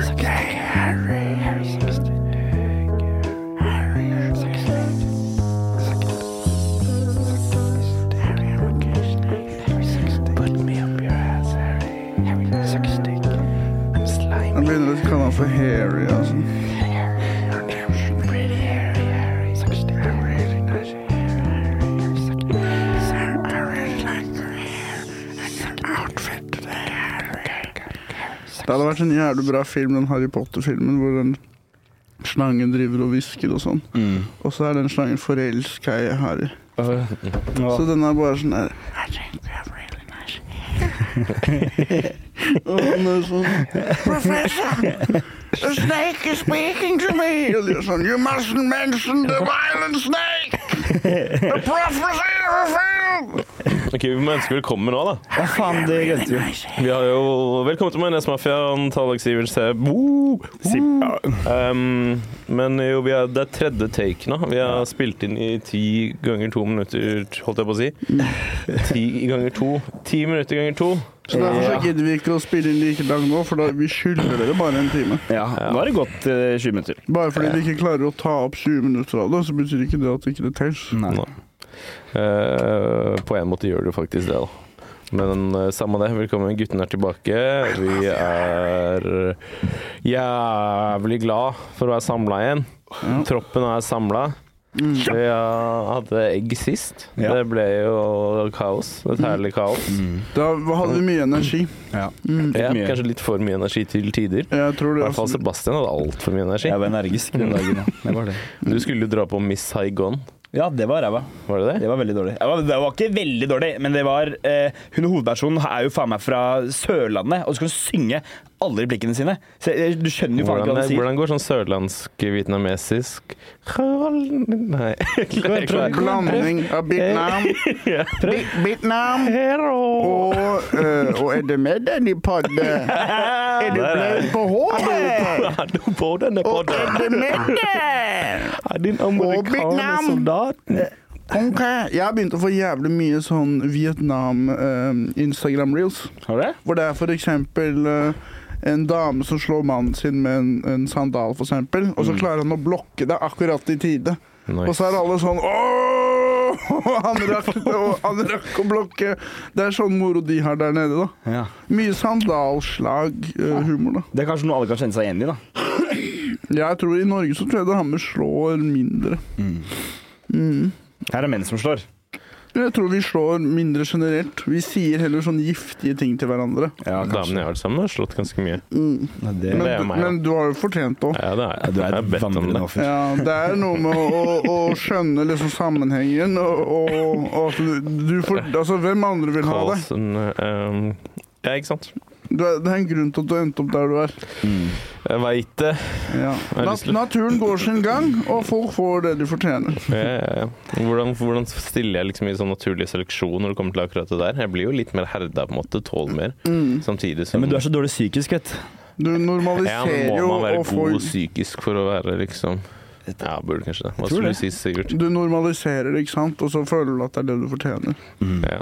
Jeg Det hadde vært en jævlig bra film, den Harry Potter-filmen, hvor den slangen driver og hvisker og sånn. Mm. Og så er den slangen forelska i Harry. Ja. Så den er bare sånn der Og han er sånn Professor! The snake is speaking to me! Og de er sånn You mustn't mention the violent snake! The prophecy film! Ok, Vi må ønske velkommen nå, da. ja, faen, det glemte vi. Vi har jo Velkommen til Majones-mafiaen, Tallak Sivert Se. Woo! Um, men jo, vi er, det er tredje take nå. Vi har spilt inn i ti ganger to minutter, holdt jeg på å si. Ti ganger to. Ti minutter ganger to. Så derfor så gidder vi ikke å spille inn like langt nå, for da vi skylder dere bare en time. Ja, nå har det gått eh, 20 minutter. Bare fordi vi ikke klarer å ta opp 20 minutter av det, så betyr ikke det at ikke det tels. Nei. Eh, på en måte gjør jo faktisk det, da. Men uh, samme det. Velkommen, Guttene er tilbake. Vi er jævlig glad for å være samla igjen. Troppen er samla. Mm. Vi hadde egg sist. Ja. Det ble jo kaos. Et herlig kaos. Mm. Da hadde vi mye energi. Ja. Mm. Ja, mye. kanskje litt for mye energi til tider. Jeg tror I hvert fall. Sebastian hadde altfor mye energi. Jeg var energisk den dagen, ja. Det var det. Du skulle jo dra på Miss Saigon. Ja, det var ræva. Var det det? Det var veldig dårlig. Det var, det var ikke veldig dårlig, men det var eh, Hun hovedpersonen er jo faen meg fra Sørlandet, og så skal hun synge alle blikkene sine. Så eh, Du skjønner jo faen ikke hva hun sier. hvordan går sånn sørlandsk vietnamesisk Nei, Blanding av Vietnam, Vietnam og, eh, og er det med den i podden? Er det blød på håret? Er du på denne Og er det med den? Er din Vietnam. amerikaner soldaten? Ok, Jeg har begynt å få jævlig mye sånn Vietnam-Instagram-reels. Har du det? Hvor det er for eksempel eh, en dame som slår mannen sin med en, en sandal, eksempel. Og så klarer han å blokke det akkurat i tide. Og så er alle sånn Åh! Han rakk, han rakk å blokke. Det er sånn moro de har der nede, da. Ja. Mye sandalslag-humor, da. Det er kanskje noe alle kan kjenne seg igjen i, da. Jeg tror i Norge så tror jeg det har med slår mindre. Mm. Her er menn som slår. Jeg tror vi slår mindre generelt. Vi sier heller sånn giftige ting til hverandre. Ja, Damene jeg har vært sammen med, har slått ganske mye. Mm. Ja, det, Men, det er meg, da. men du har jo fortjent det òg. Ja, det er ja, du er et vandrende offer. Ja, det er noe med å, å, å skjønne liksom sammenhengen, og, og, og at du, du får Altså, hvem andre vil ha det? Carlsen, um, ja, ikke sant. Du er, det er en grunn til at du endte opp der du er. Mm. Jeg veit det. Ja. Nat naturen går sin gang, og folk får det de fortjener. Ja, ja, ja. Hvordan, hvordan stiller jeg liksom i sånn naturlig seleksjon når det kommer til akkurat det der? Jeg blir jo litt mer herda, på en måte. Tåler mer. Mm. Samtidig Ja, som men du er så dårlig psykisk, vet du. Du Ja, men får må man være god få god psykisk for å være liksom Ja, burde kanskje det. Hva skulle du si, Sigurd? Du normaliserer det, ikke sant, og så føler du at det er det du fortjener. Ja.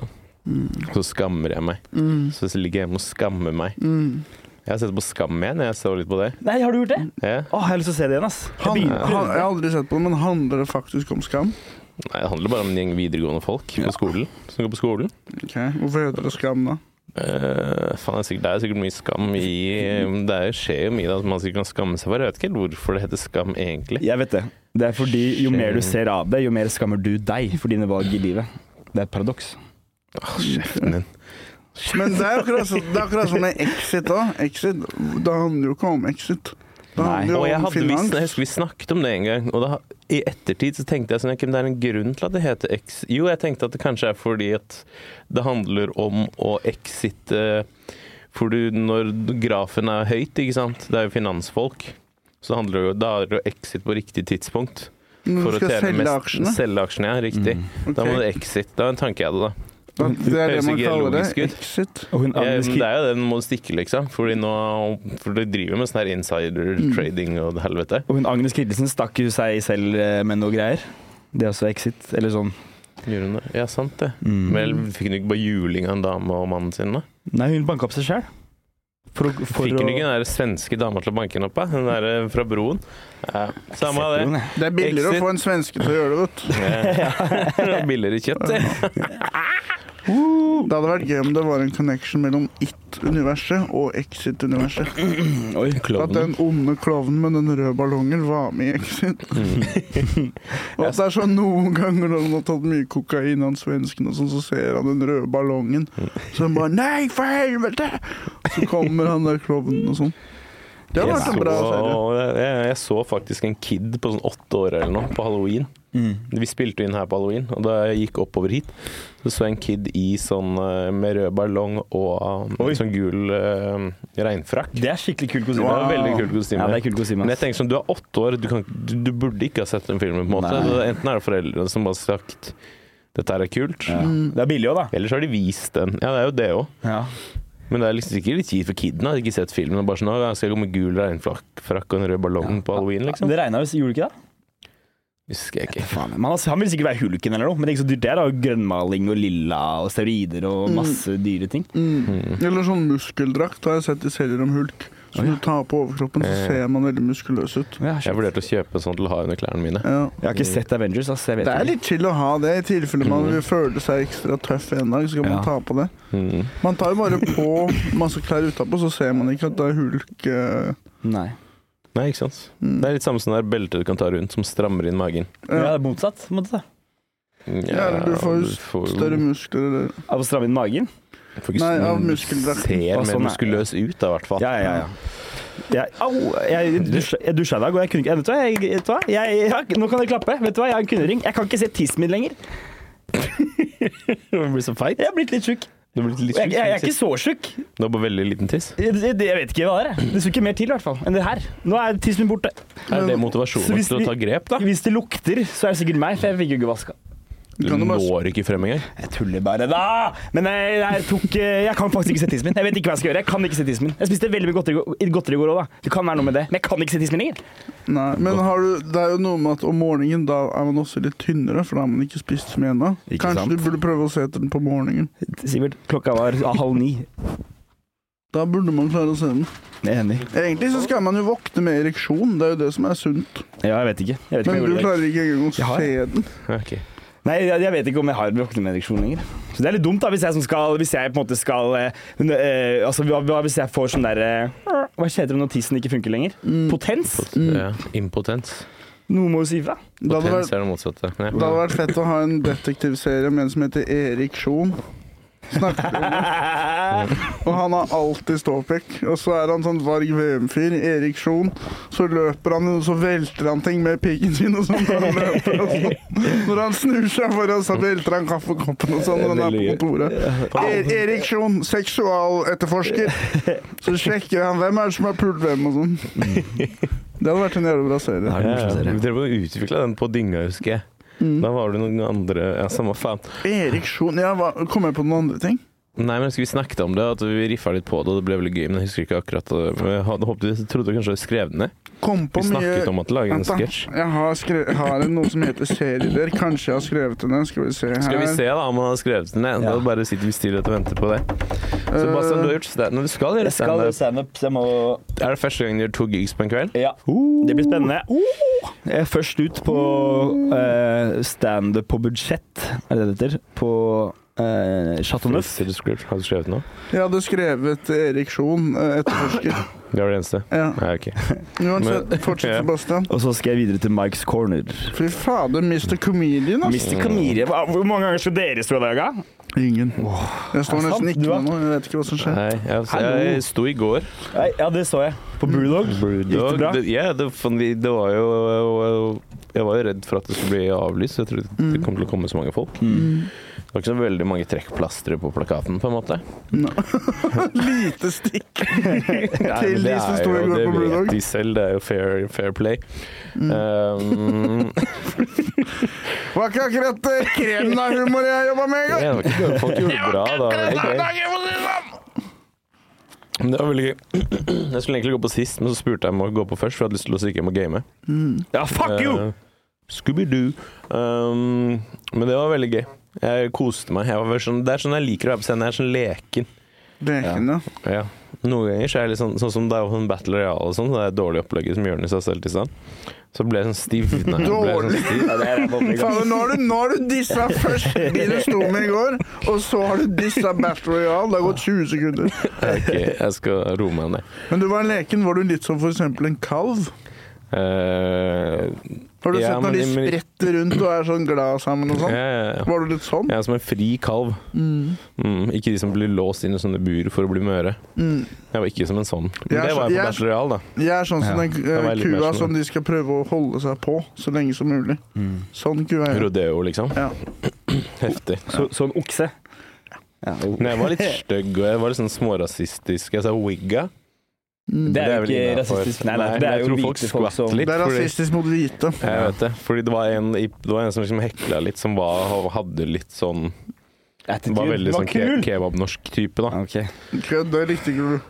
Så skammer jeg meg. Mm. Så ligger jeg hjemme og skammer meg. Mm. Jeg har sett på Skam igjen. Jeg så litt på det. Nei, har du gjort det? Ja. Åh, jeg har lyst til å se det igjen, ass. Jeg Han, begynner han, jeg har aldri sett på det, men handler det faktisk om skam? Nei, det handler bare om en gjeng videregående folk på skolen. Som går på skolen. Ok, Hvorfor heter det skam, da? Uh, faen, det, er sikkert, det er sikkert mye skam i Det er, skjer jo mye da, som man sikkert kan skamme seg for. Jeg vet ikke helt hvorfor det heter skam, egentlig. Jeg vet det. Det er fordi jo mer du ser av det, jo mer skammer du deg for dine valg i livet. Det er et paradoks. Åh, kjeften din. Men det er akkurat, så, det er akkurat som med Exit òg. Exit, det handler jo ikke om Exit. Det handler jo Og jeg, om hadde visst, jeg husker vi snakket om det en gang, og da, i ettertid så tenkte jeg sånn ikke, men Det er en grunn til at det heter X. Jo, jeg tenkte at det kanskje er fordi at det handler om å exite For du, når grafen er høyt, ikke sant, det er jo finansfolk, så handler det jo da er det å exit på riktig tidspunkt. Når For du skal selge aksjene. Selge aksjene, ja. Riktig. Mm. Da må Ok. du exit. Det var en tanke jeg hadde, da. Det er det man kaller det. ut. Exit. Og hun Ja, det er jo det den må stikke, liksom. Fordi nå, for de driver med sånn her insider Mm. trading og det helvete. Og hun Agnes Kittelsen stakk jo seg selv eh, med noe greier. Det er også exit, eller sånn. Gjør hun det? Ja, sant det. Mm. Men fikk hun ikke bare juling av en dame og mannen sin, da? Nei, hun banka opp seg sjøl. For, for hun ikke den der svenske dama til å banke henne opp? da? Den der eh, fra broen? Ja, samme av det. Det er billigere Exit. å få en svenske til å gjøre det, vet du. Ja. Billigere kjøtt, det. Det hadde vært gøy om det var en connection mellom It-universet og Exit-universet. Oi. At den onde klovnen med den røde ballongen var med i Exit. og at det er sånn noen ganger når han har tatt mye kokain, han svensken, og sånn, så ser han den røde ballongen. Så han bare 'Nei, for helvete!' Så kommer han der klovnen og sånn. Det har vært en bra serie. jeg, jeg så faktisk en kid på sånn åtte år eller noe på halloween. Mm. Vi spilte inn her på halloween, og da jeg gikk oppover hit, så så jeg en kid i sånn eh, med rød ballong og um, Oi. sånn gul uh, regnfrakk. Det er skikkelig kult kostyme. Wow. veldig kult kostyme. Ja, det er kult kostyme. Men jeg tenker sånn, du er åtte år, du, kan, du, du burde ikke ha sett den filmen. på en måte. Nei. Enten er det foreldrene som har sagt dette her er kult, Ja. Det er billig òg, da. eller så har de vist den. Ja, det er jo det òg. Ja. Men det er liksom sikkert litt kjipt for kiden. Har ikke sett filmen. og Bare sånn, «Å, jeg skal gå med gul regnfrakk og en rød ballong på halloween, liksom. Det regna jo, gjorde det ikke det? Husker jeg ikke. Faen, man, han, han vil sikkert være hulken eller noe, men det er ikke så dyrt. Det er da grønnmaling og lilla og steroider og masse dyre ting. Mm. Eller sånn muskeldrakt har jeg sett i serier om hulk. Så ja. du tar på overkroppen, så Eh. ser man veldig muskuløs ut. Ja, Jeg vurderte å kjøpe en sånn til å ha under klærne mine. Ja. Jeg har ikke sett Avengers, vet Det er ikke. litt chill å ha det, i tilfelle man vil føle seg ekstra tøff en dag. Så kan man ta på det. Mm. Man tar jo bare på masse klær utapå, så ser man ikke at det er hulk. eh, Nei. Nei, ikke sant. Mm. Det er litt samme som det beltet du kan ta rundt, som strammer inn magen. Ja, det er motsatt. Måtte måte. Ja, eller du får jo får Større muskler Av å stramme inn magen? Nei, av muskeldrakten. Ser mer sånn er- muskuløs ut, da, i hvert fall. Ja, ja, ja. Jeg, au, jeg dusja, jeg dusja i dag, og jeg kunne ikke Vet du hva? Jeg, vet du hva? Jeg, jeg, nå kan dere klappe. Vet du hva? Jeg har en kundering. Jeg kan ikke se tissen min lenger. Du blir så feit. Jeg har blitt litt sjuk. Du blir litt Og Jeg, jeg, jeg er ikke så tjukk. Du har bare veldig liten tiss. Jeg, jeg, jeg vet ikke hva det er. Det skulle ikke mer til i hvert fall enn det her. Nå er tissen min borte. Er det motivasjonen til å ta grep, da? Hvis det lukter, så er det sikkert meg, for jeg fikk jo ikke vaska. Du når ikke frem engang. Jeg tuller bare, da! Men jeg, jeg, tok, eh, jeg kan faktisk ikke se tissen min. Jeg vet ikke hva jeg skal gjøre. Jeg kan ikke se tissen min. Jeg spiste veldig mye godteri, godteri i går òg, da. Det kan være noe med det. Men jeg kan ikke se tissen min lenger. Nei, men har du, det er jo noe med at om morgenen da er man også litt tynnere, for da har man ikke spist så mye ennå. Kanskje sant? du burde prøve å se etter den på morgenen. Sivert, klokka var halv ni. Da burde man klare å se den. Enig. Egentlig så skal man jo våkne med ereksjon, det er jo det som er sunt. Ja, jeg vet ikke. Jeg vet ikke Men jeg du klarer ikke engang å se den. Ok. Nei, jeg, jeg vet ikke om jeg har våkneereksjon lenger. Så det er litt dumt da, hvis jeg, som skal, hvis jeg på en måte skal eh, eh, Altså, hva, hva hvis jeg får sånn derre Hva heter det når tissen ikke funker lenger? Mm. Potens? Ja, impotens. Noe må du si ifra. Potens er det motsatte. Ja. det hadde vært fett å ha en detektivserie med en som heter Erik Sjon. Snakker om det. Og han har alltid ståpikk. Og så er han sånn Varg VM-fyr. Erik Sjon. Så løper han, og så velter han ting med pikken sin og sånn. når han løper og sånn. Når han snur seg foran, så velter han kaffekoppen og sånn når han er på kontoret. Er Erik Sjon, seksualetterforsker. Så sjekker han hvem er det som har pult hvem og sånn. Det hadde vært en jævla bra serie. Ja, er serie. vi drev den på Dynga, husker jeg. Mm. Da var det noen andre Ja, samme faen. Erik Sjon Ja, hva, jeg på noen andre ting? Nei, men jeg husker vi snakket om det, at vi riffa litt på det, og det ble veldig gøy, men jeg husker ikke akkurat det. Jeg hadde håpet jeg trodde kanskje vi skrev det ned. Kom på Vi mye snakket om at lage en sketsj. Jeg har, skre... jeg har noe som heter serier. Kanskje jeg har skrevet den. ned. Skal vi se her. Skal vi se da om han har skrevet den ned? Ja. Da bare sitter vi stille og venter på det. Så Bastian, du har gjort standup. Du skal gjøre gjøre standup. Stand jeg må Er det første gang du gjør to gigs på en kveld? Ja. Det blir spennende. Jeg er først ut på uh, standup på budsjett, er det det heter, på uh, Chateau Neuf. Har du skrevet noe? Jeg hadde skrevet Erik Sjon, eh, etterforsker. Det var det eneste? Ja. Nei, ok. Uansett, fortsett, Ja. Sebastian. Og så skal jeg videre til Mike's Corner. Fy fader, Mr. Comedian, altså. Mr. Comedian. Hvor mange ganger skal dere stå der, da? Ingen. Jeg står nesten ikke med noe, Jeg vet ikke hva som skjer. Nei, jeg, jeg sto i går. Nei, Ja, det så jeg. På Brewdog. Gikk det bra? Det, ja, det, det var jo Jeg var jo redd for at det skulle bli avlyst. Jeg trodde Mm. det kom til å komme så mange folk. Mm. Det var ikke så veldig mange trekkplastre på plakaten, på en måte. No. Lite stikk til de som sto i går på Det vet de selv, det er jo fair, fair play. Mm. Um, Var ikke akkurat kremen av humor jeg jobba med engang. det det. Folk gjorde det bra. Det var veldig gøy. Det var veldig gøy. Jeg skulle egentlig gå på sist, men så spurte jeg om å gå på først, for jeg hadde lyst til å stikke hjem og game. Ja, fuck you! Uh, Scooby-Doo. Um, men det var veldig gøy. Jeg koste meg. Jeg var sånn, det er sånn jeg liker å være på scenen. Jeg er sånn leken. Leken, ja. Ja. Noen ganger så er jeg litt sånn, sånn som det er sånn Battle Royale og sånn, så det er dårlig opplegget som Jonis har stelt i stand. Så ble jeg sånn stiv. Sånn Dårlig? Faen, nå har du, nå har du dissa først de du sto med i går, og så har du dissa Battle Royale. Det har gått 20 sekunder. Ok, jeg skal roe meg ned. Men du var leken. Var du litt som for eksempel en kalv? Eh, Har du Ja, sett når de men- men- spretter rundt og er sånn glad sammen og sånn? ja, ja. Var du litt sånn? Jeg er som en fri kalv. Mm. Mm, ikke de som blir låst inn i sånne bur for å bli møre. Mm. Jeg var ikke som en sånn. Men Jeg det var jeg på Bachelor Real, da. Jeg er sånn som Ja, den mer kua sånn. som de skal prøve å holde seg på så lenge som mulig. Mm. Sånn kua er jeg. Rodeo, liksom. Ja. Heftig. Så, så en okse. Ja, Men jeg var litt stygg, og jeg var litt sånn smårasistisk. Jeg sa wigga. Mm. Det er jo vel ikke rasistisk. Nei, nei, Nei, det er jo hvite folk folk som litt. Det er rasistisk mot hvite. Jeg vet det. Fordi det var en, det var en som liksom hekla litt, som var, hadde litt sånn Attitude. Var veldig var sånn ke kebabnorsk type, da. Okay. Kødd, det likte ikke du.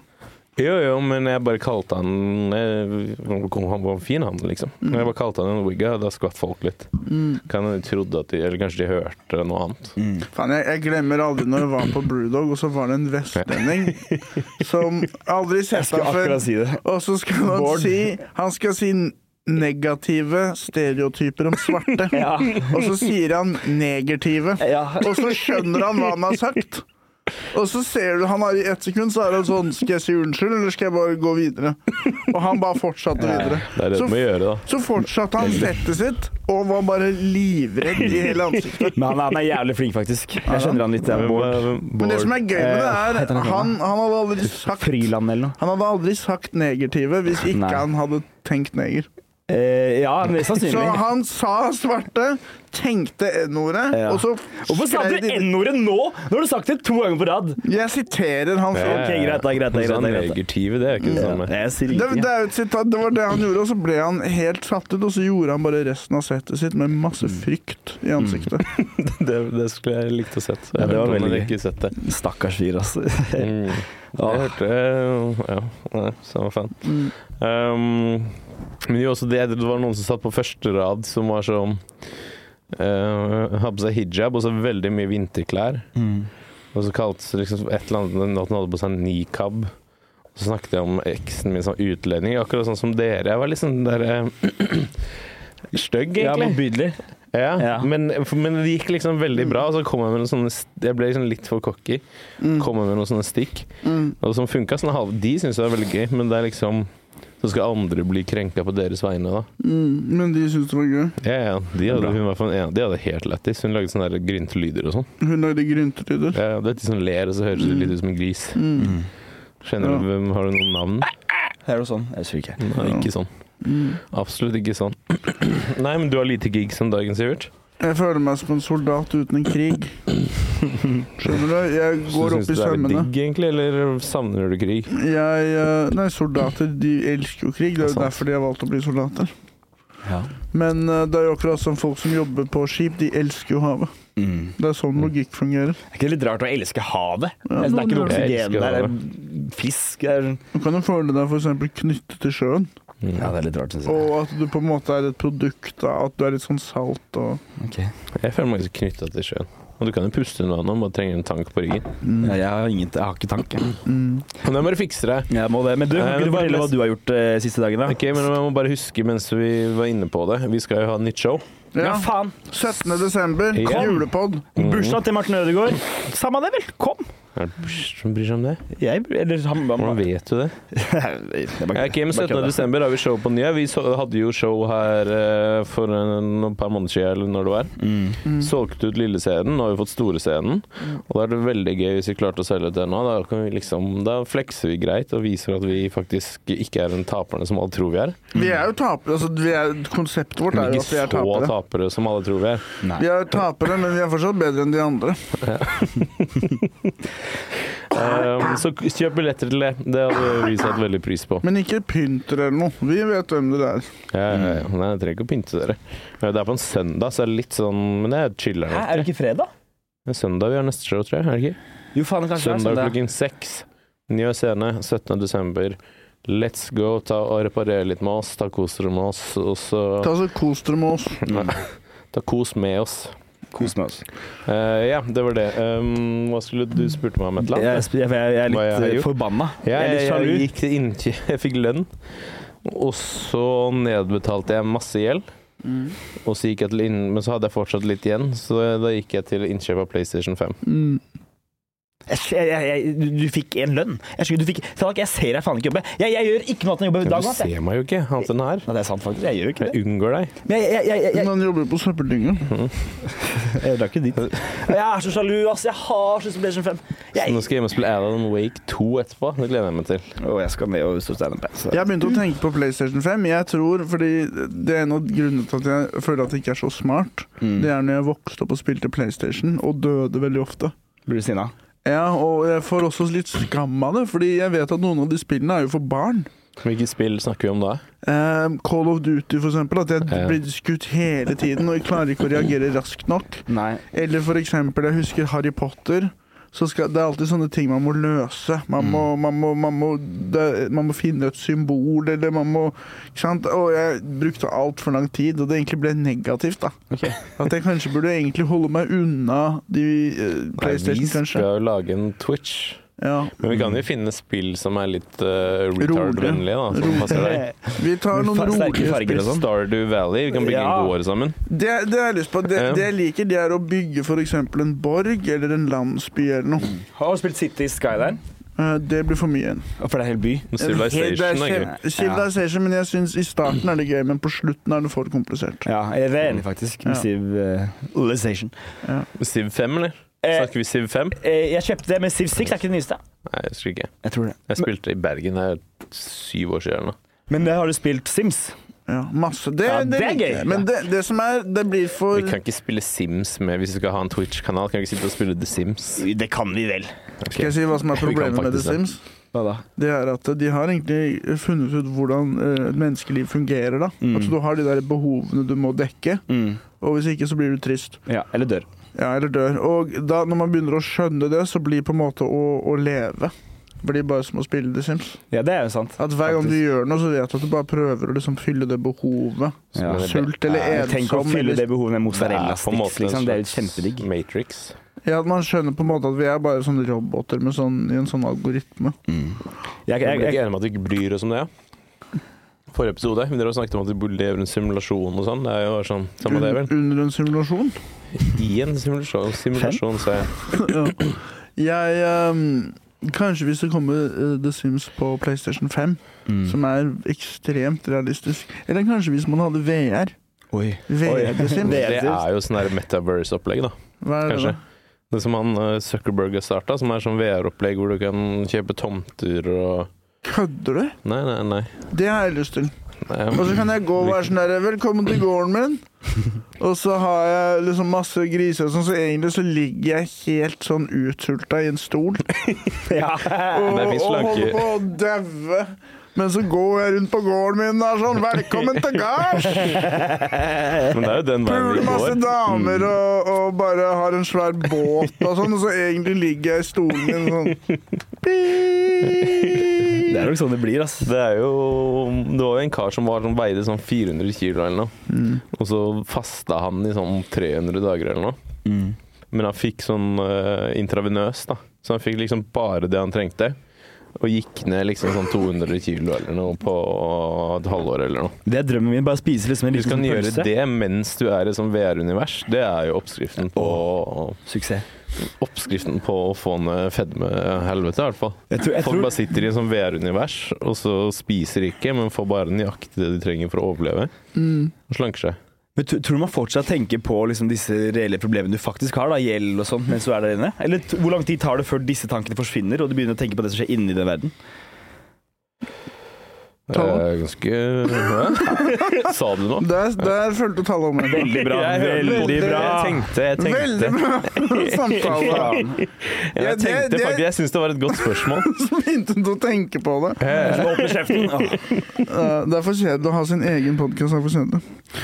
Jo, jo, men jeg bare kalte han eh, Han var fin, han, liksom. Men Jeg bare kalte han en wigga, da skvatt folk litt. Mm. Kan de trodde at de, Eller kanskje de hørte noe annet. Mm. Faen, jeg, jeg glemmer aldri når jeg var på Brewdog, og så var det en vestlending som aldri sett ham før. si det. Og så skal han Bård. si Han skal si negative stereotyper om svarte. Ja. Og så sier han negative. ja. Og så skjønner han hva han har sagt. Og så ser du han har i ett sekund så er han sånn Skal jeg si unnskyld, eller skal jeg bare gå videre? Og han bare fortsatte videre. Det er det Så, du må gjøre, da. så fortsatte han settet sitt, og var bare livredd i hele ansiktet. Men han, han er jævlig flink, faktisk. Jeg skjønner han litt. Men, Bård. Men det som er gøy med det, er han han, han hadde aldri sagt Friland eller noe. Han hadde aldri sagt negative hvis ikke Nei. han hadde tenkt neger. Eh, ja, mest Så sannsynlig. han sa svarte, tenkte n-ordet, Ja. og så Hvorfor sa du N-ordet nå? Nå har du sagt det to ganger på rad. Jeg siterer han Ja, fra Ok, greit da, greit da, greit da, sånn greit. Det er ikke det samme. Jeg sier det, det, er et sitat, det var det han gjorde, og så ble han helt satt ut, og så gjorde han bare resten av settet sitt med masse Mm. frykt i ansiktet. Det, det skulle jeg likt å sett. Ja, det var veldig ikke sett det. Stakkars fyr, altså. Mm. Jeg hørte Ja, det samme fint Mm. Um, men jo, også det, det var noen som satt på første rad som var sånn uh, Hadde på seg hijab og så veldig mye vinterklær. Mm. Og så kalte det liksom et eller annet at han hadde på seg nikab. Så snakket jeg om eksen min som utlending, akkurat sånn som dere. Jeg var liksom sånn der uh, Stygg, Ja, egentlig. motbydelig. Ja, Ja. Men, men det gikk liksom veldig bra. Og så kom jeg med noen sånne Jeg ble liksom litt for cocky. Mm. Kom jeg med noen sånne stikk. Mm. Og som funka sånn halv De syns jeg er veldig gøy, men det er liksom Så skal andre bli krenka på deres vegne, da. Mm. Men de syntes det var gøy. Ja, ja. De hadde, hun var ja, de hadde helt lættis. Hun lagde sånne der gryntelyder og sånn. Hun lagde gryntelyder. Ja, det er de som ler, og så høres det litt ut som en gris. Mm. Kjenner Ja. du hvem Har du noen navn? Er og sånn? Jeg husker ikke. Nei, ikke sånn. Mm. Absolutt ikke sånn. Nei, men du har lite gigs om dagen, Sivert. Jeg føler meg som en soldat uten en krig. Skjønner du? Jeg Så går syns opp du i det er sømmene. digg, egentlig, eller savner du krig? Jeg, eh, nei, soldater de elsker jo krig. Det er jo derfor de har valgt å bli soldater. Ja. Men eh, det er jo akkurat som folk som jobber på skip, de elsker jo havet. Mm. Det er sånn logikk fungerer. Er ikke det litt rart å elske havet? Ja, Altså, det er ikke noe det. oksygen der. Det er fisk det er... Du kan jo føle deg f.eks. knyttet til sjøen, Mm. Ja, det er litt rart, syns jeg. og at du på en måte er et produkt av at du er litt sånn salt og okay. Jeg føler meg ikke knytta til sjøen. Og du kan jo puste under vannet, bare trenger en tank på ryggen. Ja, jeg, har ingen, jeg har ikke tanke. mm. Men det må du fikse deg. Jeg må det. Men du, kan ikke du fortelle hva du har gjort eh, siste dagen, da? Ok, men jeg må bare huske mens vi var inne på det. Vi skal jo ha nytt show. Ja, Ja. faen! 17. desember, Ja. julepod. Mm. Bursdag til Martin Ødegaard. Samme det, vel. Kom! Er det Bush som bryr seg om det? Jeg, eller han, han, Hvordan vet du det? Ja, ok, men 17. desember har vi show på nye. Vi så, hadde jo show her uh, for en, et par måneder siden, eller når det var. Mm. Mm. Solgte ut lille scenen, nå har vi fått store scenen. Og da er det veldig gøy hvis vi klarte å selge ut det nå. Da, kan vi liksom, da flekser vi greit og viser at vi faktisk ikke er den taperne som alle tror vi er. Vi er jo tapere. Altså, vi er, konseptet vårt er jo at vi er tapere. Ikke så tapere. som alle tror vi er. Nei. Vi er tapere, men vi er fortsatt bedre enn de andre. Um, så kjøp billetter til det. Det hadde vi satt veldig pris på. Men ikke pynt dere eller noe. Vi vet hvem dere er. Ja, ja, ja. Nei, jeg trenger ikke å pynte dere. Det er på en søndag, så er det litt sånn Men det er chiller'n. Er det ikke fredag? Det er søndag vi har neste show, tror jeg. Er det ikke? Jo, faen, kanskje Søndag det er søndag. klokken seks. Ny scene 17. desember. Let's go. Ta og Reparere litt med oss. Ta kos dere med oss. Og så Ta så Kos dere med oss. Ta kos med oss. Kos med oss. Uh, ja, det var det. Um, hva skulle du spurte meg om et eller annet? jeg, jeg jeg er litt eh, forbanna. Ja, jeg jeg, jeg gikk til Jeg fikk lønn, og så nedbetalte jeg masse gjeld. Mm. Og så gikk jeg til inn, men så hadde jeg fortsatt litt igjen, så da gikk jeg til innkjøp av PlayStation 5. Mm. Jeg, jeg, jeg, du, du fikk en lønn. Jeg, du fikk, Tallak, jeg ser deg faen ikke jobbe. Jeg, jeg gjør ikke noe annet enn å jobbe dag du jeg. ser meg jo ikke, annet enn her. Nei, det er sant, faktisk. Jeg gjør ikke det. Jeg unngår deg. Men jeg, jeg, jeg, jeg, jeg, Man jobber på søppeldynga. jeg drar ikke dit. Jeg er så sjalu, ass. Jeg har så PlayStation 5. Så nå skal jeg hjem og spille Alan Wake 2 etterpå. Det gleder jeg meg til. og jeg skal ned og stå standup. Jeg begynte å tenke på PlayStation 5. Jeg tror, fordi Det er en av grunnene til at jeg føler at det ikke er så smart. Mm. Det er når jeg vokste opp og spilte PlayStation, og døde veldig ofte. Blir du sinna? Ja, og jeg får også litt skam av det, fordi jeg vet at noen av de spillene er jo for barn. Hvilke spill snakker vi om da? Eh, Call of Duty, for eksempel. At jeg Ja. blir skutt hele tiden, og jeg klarer ikke å reagere raskt nok. Nei. Eller for eksempel, jeg husker Harry Potter. Så skal, det er alltid sånne ting man må løse. Man må, man må, man må, det, man må finne et symbol, eller man må ikke sant? Og jeg brukte altfor lang tid, og det egentlig ble negativt. da. Okay. At jeg kanskje burde egentlig holde meg unna de eh, Nei, PlayStation, vi skal kanskje. lage en Twitch. Ja. Men vi kan jo finne spill som er litt uh, retard-vennlige, da. Som passer deg. Vi tar noen rolige spill. sånn. Stardew Valley. Vi kan bygge Ja. en gård sammen. Det, det har jeg lyst på. Det, Ja. det jeg liker, det er å bygge f.eks. en borg eller en landsby eller noe. Har du spilt City Skyline? Eh, Det blir for mye. igjen. For det er hele by. Civilization er gøy. Civilization, men jeg syns i starten er det gøy, men på slutten er det for komplisert. Ja, jeg er enig faktisk med Ja. Civilization. Civ 5, eller? Eh, Snakker vi Siv 5? eh, jeg kjøpte det men Siv 6, er ikke det nyeste? Nei, jeg husker ikke. Jeg tror det. Jeg spilte i Bergen her syv år siden. Men det har du spilt Sims? Ja, masse. Det, Ja, det, det er gøy. Men det, det som er Det blir for Vi kan ikke spille Sims med hvis vi skal ha en Twitch-kanal. Kan vi ikke sitte og spille The Sims? Det kan vi vel. Okay. Skal jeg si hva som er problemet med The. Sims? Hva da? Det er at de har egentlig funnet ut hvordan eh, et menneskeliv fungerer. da. Mm. Altså Du har de der behovene du må dekke, Mm. og hvis ikke så blir du trist. Ja, eller dør. Ja, eller dør. Og da, når man begynner å skjønne det, så blir på en måte å, å leve blir bare som å spille The Sims. Ja, det er jo sant. At Hver gang du gjør noe, så vet du at du bare prøver å liksom fylle det behovet. Ja. Sult eller Ja, Tenk å fylle det behovet med Det er mozzarella-sticks, liksom. Det er jo kjempedigg. Matrix. ja, at man skjønner på en måte at vi er bare sånne roboter med sånn, i en sånn algoritme. Jeg, Jeg jeg, er ikke enig med at vi ikke bryr oss om det. ja. Forrige episode vi snakket om at vi lever i en simulasjon og sånn. Det er jo sånn, samme det, vel? Under en simulasjon. I en simulasjon, simulasjon sa jeg. ja. Jeg um, Kanskje hvis det kommer eh, The Sims på PlayStation 5, Mm. som er ekstremt realistisk. Eller kanskje hvis man hadde VR. Oi. VR The Sims. Det er jo sånn metaverse-opplegg, da. Hva er det Kanskje. da? Det som han eh, Zuckerberg har starta, som er sånn VR-opplegg hvor du kan kjøpe tomter og Kødder du? Nei, nei, nei. Det har jeg lyst til. Nei Og så kan jeg gå og være sånn der Velkommen til gården min. Og så har jeg liksom masse griser og sånn, så egentlig så ligger jeg helt sånn utsulta i en stol. Ja. Og, og holder på å daue. Men så går jeg rundt på gården min og er sånn Velkommen til gards! Men det er jo den veien Puler masse damer og, og bare har en svær båt og sånn, og så egentlig ligger jeg i stolen min sånn Det er nok sånn det blir, ass. Det er jo Det var jo en kar som var som veide sånn 400 kilo eller noe. Mm. Og så fasta han i sånn 300 dager eller noe. Mm. Men han fikk sånn uh, intravenøs, da. Så han fikk liksom bare det han trengte. Og gikk ned liksom sånn 200 kilo eller noe på et halvår eller noe. Det er drømmen min. Bare spise liksom en Du liten kan gjøre pølse. det mens du er i sånn VR-univers. Det er jo oppskriften på Suksess. Oppskriften på å få ned fedmehelvetet, i hvert fall. Jeg tror, jeg Folk tror, bare sitter i en sånn VR-univers, og så spiser ikke, men får bare nøyaktig det de trenger for å overleve. mm. Og slanker seg. Men tror du man fortsatt tenker på liksom disse reelle problemene du faktisk har, da, gjeld og sånn, mens du er der inne? Eller hvor lang tid tar det før disse tankene forsvinner, og du begynner å tenke på det som skjer inni den verden? Tallet? Eh, ganske Hæ? Sa du noe? Der, der fulgte tallet om. Veldig bra. Veldig bra. Jeg tenkte, jeg tenkte. Veldig bra samtale. Ja, Ja, jeg tenkte faktisk Jeg syns det var et godt spørsmål. Så begynte du å tenke på det. Så Åpne kjeften. Åh. Uh, det er for kjedelig å ha sin egen podkast.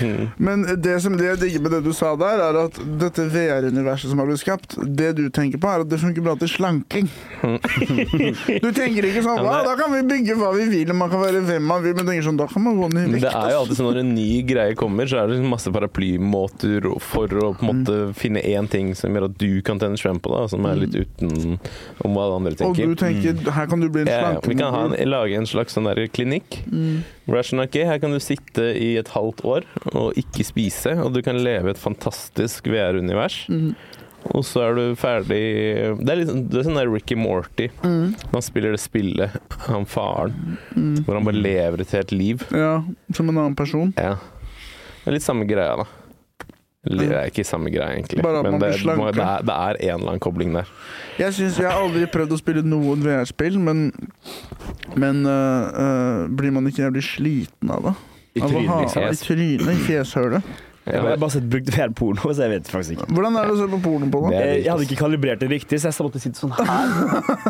Mm. Men det som det jeg digger med det du sa der, er at dette VR-universet som har blitt skapt, det du tenker på, er at det funker bra til slanking. Du tenker ikke sånn Ja, da kan vi bygge hva vi vil, og man kan være hvem man vil, men tenker sånn, da kan man gå ned i vekt. det er jo alltid sånn når en ny greie kommer, så er det liksom masse paraplymåter for å på en måte finne én ting som gjør at du kan tenne strøm på, da, som er litt uten om hva alle andre Og du tenker. mm. her kan du bli en Ja, vi kan ha en, lage en slags sånn der klinikk. Mm. Er sånn, Her kan du sitte i et halvt år og ikke spise, og du kan leve et fantastisk VR-univers. Mm. Og så er du ferdig Det er, litt, det er sånn der Ricky Morty. Mm. Han spiller det spillet, han faren, Mm. hvor han bare lever et helt liv. Ja, som en annen person. Ja. Det er litt samme greia, da. Det er ikke samme greia, egentlig. Bare at Men man det, det, er, det er en eller annen kobling der. Jeg synes jeg har aldri prøvd å spille noen VR-spill, men, men øh, øh, blir man ikke jævlig sliten av det? I trynet, liksom. i trynet, i fjeshølet. Jeg har bare sett brukt VR-porno, så jeg vet faktisk ikke. Hvordan er det å se på porno på litt, Jeg hadde ikke kalibrert det riktig, så jeg måtte sitte sånn her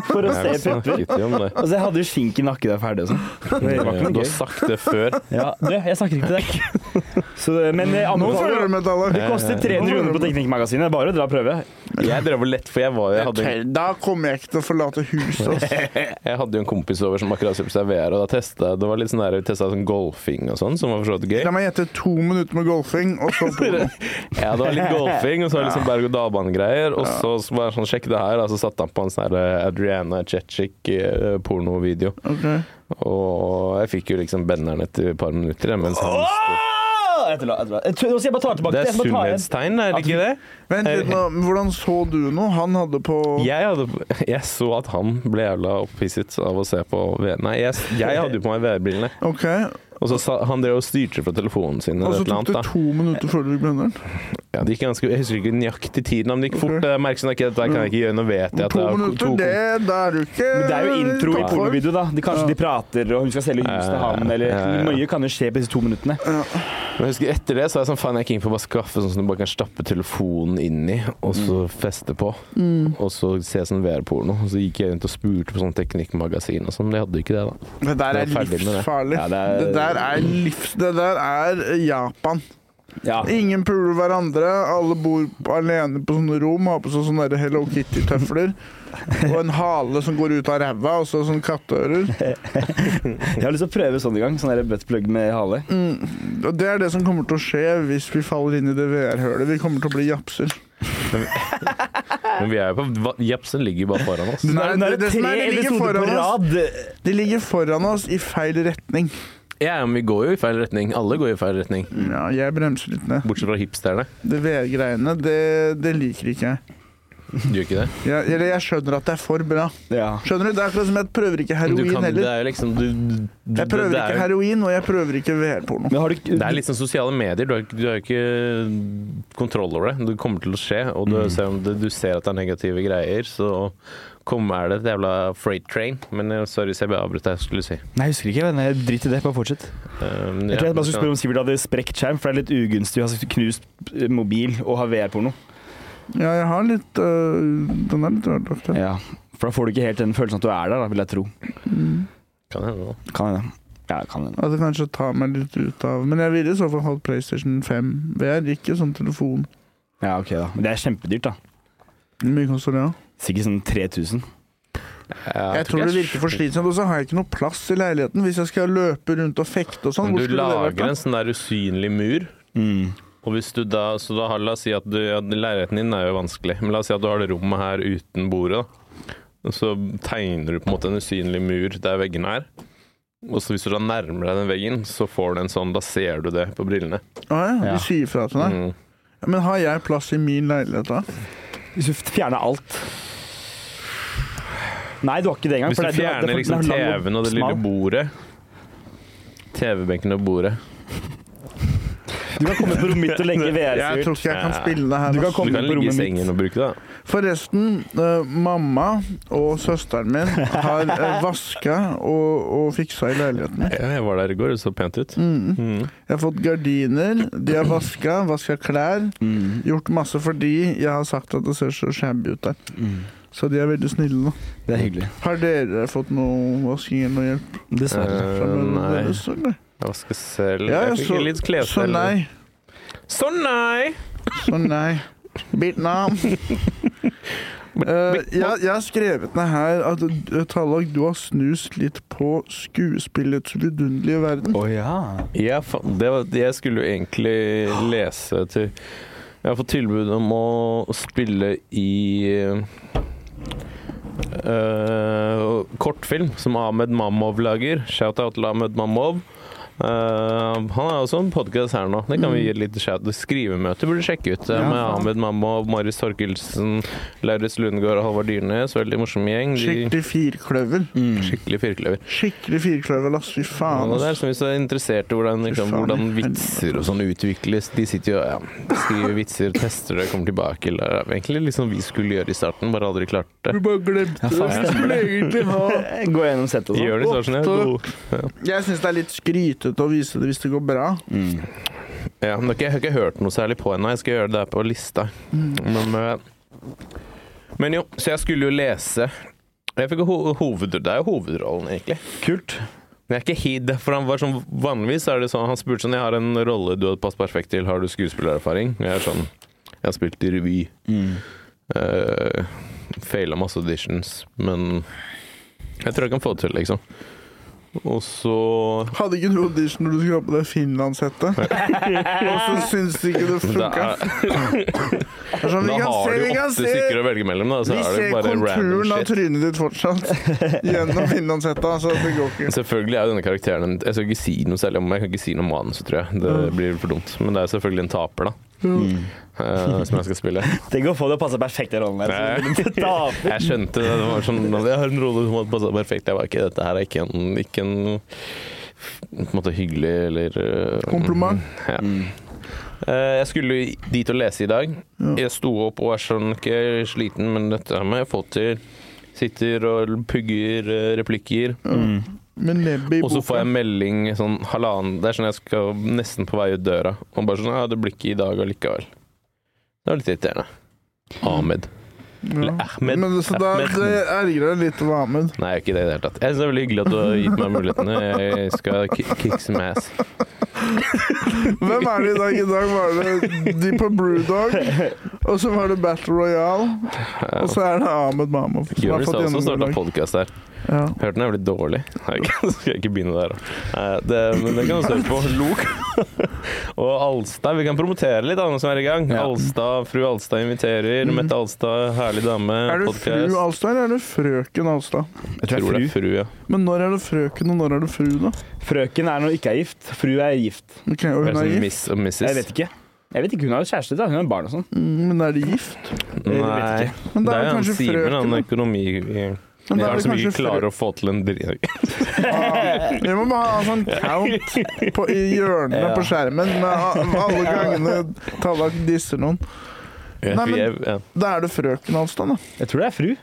for å se pupper. Altså, jeg hadde jo skink i nakken da jeg ferdig og sånn. Det var ikke Du har sagt det før. Ja, du, jeg snakker ikke til deg. Så, men jeg anbefaler. Det koster 300 kroner på Teknikkmagasinet. Det bare å dra og prøve. Jeg drev og lett, for jeg var jo hadde, Da kommer jeg ikke til å forlate huset. Altså. jeg hadde jo en kompis over som akkurat kjøpte seg VR, og da testa jeg Det var litt sånn der, vi testa sånn golfing og sånn, som var for så vidt gøy. La meg gjette to minutter med golfing, porno. Ja, det var litt golfing, og så var det liksom berg-og-dal-bane-greier. Og så så bare sånn, sjekk det her, og så satte han på en sånn Adriana Chechik-pornovideo. Ok. Og jeg fikk jo liksom benderen etter et par minutter, jeg, mens han sto Åh! Etterla, etterla. Jeg tror- jeg bare ta tilbake Det er sunnhetstegn, er det ikke det? Vent litt nå, hvordan så du noe? Han hadde på Jeg, hadde, jeg så at han ble jævla opphisset av å se på Nei, jeg, jeg hadde jo på meg VR-brillene. Ok, Og så sa, han drev og styrte fra telefonen sin. og så tok det to minutter før dere blenderen? Ja, det gikk ganske, jeg husker ikke nøyaktig tiden, men det gikk fort. Jeg merker okay, ok, dette kan jeg ikke gjøre, nå vet jeg at To det er minutter, to det, da er du ikke Men det er jo intro i pornovideo, da. De, kanskje Ja. de prater, og hun skal selge hus til han, eller Ja, ja. Mye kan jo skje på disse to minuttene. Men jeg husker etter det så er jeg sånn, faen, jeg er keen på å bare skaffe sånn som du bare kan stappe telefonen inn i, og så feste på. Mm. Og så se sånn VR-porno. Og så gikk jeg rundt og spurte på sånn teknikkmagasin og sånn, men de hadde ikke det, da. Det der er er det. livsfarlig. Ja, det er- Det der er livs... Det der er Japan. Ja. Ingen puler hverandre, alle bor alene på sånne rom, har på seg sånne Hello Kitty-tøfler. Og en hale som går ut av ræva, og så sånne katteører. Jeg har lyst til å prøve sånn en gang. Sånn der buttplug med hale. Mm. Og det er det som kommer til å skje hvis vi faller inn i det VR-hølet. Vi kommer til å bli japser. Men vi er jo på Japsen ligger bare foran oss. Nei, det, det det det ligger foran oss. De ligger foran oss i feil retning. Ja, men vi går jo i feil retning. Alle går i feil retning. Ja, jeg bremser litt ned. Bortsett fra hipsterne. Det VR-greiene, det, det liker ikke jeg. Du gjør ikke det? jeg. Eller jeg skjønner at det er for bra. Ja. Skjønner du? Det er akkurat som jeg prøver ikke heroin kan, det heller. er liksom du, du, Jeg prøver det, ikke er, jo- heroin, og jeg prøver ikke VR-porno. Det er litt sånn sosiale medier. Du har, ikke- du har ikke kontroll over det. Det kommer til å skje, og du, Mm. ser, om det, du ser at det er negative greier, så kommer det et jævla freight train. Men eh, sorry, så jeg ble avbrutt det jeg skulle si. Nei, jeg husker ikke. Men jeg drit i det. Bare fortsett. Um, Jeg tror jeg bare skulle spørre om Sivert hadde sprukket skjerm, for det er litt ugunstig å ha knust eh, mobil og ha VR-porno. Ja, jeg har litt øh, Den er litt ødelagt. ja. Ja. For da får du ikke helt den følelsen at du er der, da, vil jeg tro. Mm. Kan hende, da. Kan hende. Ja, kan hende. At det kanskje tar meg litt ut av Men jeg ville i så fall hatt PlayStation 5 VR, ikke sånn telefon. Ja, ok da. Men det er kjempedyrt, da. Hvor mye koster det? da? Sikkert sånn 3000. Ja, Jeg tror det virker for slitsomt, og så har jeg ikke noe plass i leiligheten hvis jeg skal løpe rundt og fekte og sånn. Hvor du skulle det lager en sånn der usynlig mur. Mm. Og hvis du da, så da har, La oss si at du, ja, leiligheten din er jo vanskelig, men la oss si at du har det rommet her uten bordet. da. Og så tegner du på en måte en usynlig mur der veggene er. Og så hvis du da nærmer deg den veggen, så får du en sånn, da ser du det på brillene. Å ja, Ja. de sier fra til deg. Mm. Ja, Men har jeg plass i min leilighet da? Hvis du fjerner alt Nei, du har ikke det engang. Hvis du er- fjerner er- liksom TV-en og det lille bordet TV-benken og bordet. Du kan komme på rommet mitt og legge VR, Jeg tror ikke jeg kan spille det her. Du kan ass. Du kan på ligge i rommet sengen mitt. og bruke det. Forresten, uh, mamma og søsteren min har uh, vaska og, og fiksa i leiligheten. Ja, jeg var der i går, det så pent ut. Mm. Mm. Jeg har fått gardiner, de har vaska, vaska klær. Mm. Gjort masse fordi jeg har sagt at det ser så shabby ut der. Mm. Så de er veldig snille. nå. Det er hyggelig. Har dere fått noe vasking eller noe hjelp? Dessverre. Uh, nei. Vasker selv. Ja, jeg fikk litt Så nei. Så nei! Så nei. Vietnam. Uh, jeg, jeg har skrevet ned her at tallag Tallak, du har snust litt på skuespillets vidunderlige verden. Å oh, Ja, Jeg, det var, jeg skulle jo egentlig lese til Jeg har fått tilbud om å spille i uh, kortfilm som Ahmed Mamov lager. Shout-out til Ahmed Mamov. Eh, han har også en podkast her nå. Det kan vi gi litt lite shout Skrivemøte burde du sjekke ut. eh, Ja, med. Ahmed Mammo, Marius Torkelsen, Lauritz Lundgaard og Halvard Dyrnes. Veldig morsom gjeng. De, Skikkelig firkløver. Mm. skikkelig firkløver. Skikkelig firkløver, ass. Fy faen. Ja, det er som hvis du er interessert i hvordan, liksom, hvordan vitser og sånn utvikles. De sitter jo ja, skriver vitser, tester det, kommer tilbake. Eller, egentlig sånn vi skulle gjøre i starten, bare aldri klarte Du det. bare glemte Ja, det. Vi skulle egentlig ha Gå gjennom settet og sånn. Gjør det sånn, ja. Jeg syns det er litt skrytete å vise det hvis det går bra. Mm. ja, men jeg har ikke hørt noe særlig på ennå. Jeg skal gjøre det der på lista. Men, eh, men jo, så jeg skulle jo lese jeg fikk ho hoved, Det er jo hovedrollen, egentlig. Kult. Men jeg er ikke hid, for han var sånn, Vanligvis er det sånn Han spurte sånn Jeg har en rolle du hadde passet perfekt til. Har du skuespillererfaring? Jeg er sånn Jeg har spilt i revy. Mm. Uh, Faila masse auditions, men jeg tror jeg kan få det til, liksom. Og så Hadde ikke du audition når du skulle ha på deg finlandshette? Og så syns du ikke det funka? sånn, da har se, du åtte se stykker å velge mellom, da. Så Vi er det bare konturen av trynet ditt fortsatt gjennom finlandshetta, så det går ikke. Selvfølgelig er jo denne karakteren Jeg skal ikke si noe særlig om jeg kan ikke si noe om manus, tror jeg. Det blir for dumt. Men det er selvfølgelig en taper, da. Mm. eh, som jeg skal spille. Tenk å få det å passe perfekt i rollen der. Jeg skjønte det. det var sånn, Jeg har en rolle som hadde passa perfekt. Jeg var ikke, Dette her er ikke en, ikke en på en måte hyggelig eller eh, Kompliment. Ja. Mm. Uh, Jeg skulle dit og lese i dag. Ja. Jeg sto opp og er sånn ikke sliten, men dette må jeg fått til. Sitter og pugger replikker. Mm. Og så får jeg melding sånn halvannen Det er sånn jeg skal nesten på vei ut døra. Og bare sånn Ja, det blir ikke i dag allikevel. Det var litt irriterende. Ahmed. Eller Ahmed. Men så da, Ahmed. det ergrer deg litt over Ahmed. Nei, jeg ikke det i det hele tatt. Jeg synes det er veldig hyggelig at du har gitt meg mulighetene. Jeg skal ki- kick some ass. Hvem er det i dag? I dag var det de på Brewdog, og så var det Battle Royale, og så er det Ahmed Mahmoud. som har Jonis fått har også starta gjennomslag. podkast der. Ja. Hørte den er blitt dårlig. Nei, så skal jeg ikke begynne der. da. Det, men det kan du høre på. Lok. Og Alstad. Vi kan promotere litt, alle som er i gang. Ja. Alstad, Fru Alstad inviterer. Mm. Mette Alstad, herlig dame. Er du podcast. fru Alstad, eller er du frøken Alstad? Jeg Jeg tror det er fru, ja. Men når er du frøken, og når er du fru, da? Frøken er når hun ikke er gift. Fru er gift. Ok, og hun er gift? Miss og Mrs. Jeg vet ikke. Jeg vet ikke, Hun har jo kjæreste, da. hun har barn og sånn. Mm, Men er de gift? Jeg vet Nei. ikke. Men Det er er jo han kanskje Simen, frøken. han da. økonomi... Men da Det er er det så mye kanskje klarer å få til en dri- Ah, Vi må bare ha sånn count på, i hjørnene Ja. på skjermen med a- alle gangene Tallak disser noen. Nei, men- er- ja. Da er det frøken Alstad, da. Jeg tror det er fru.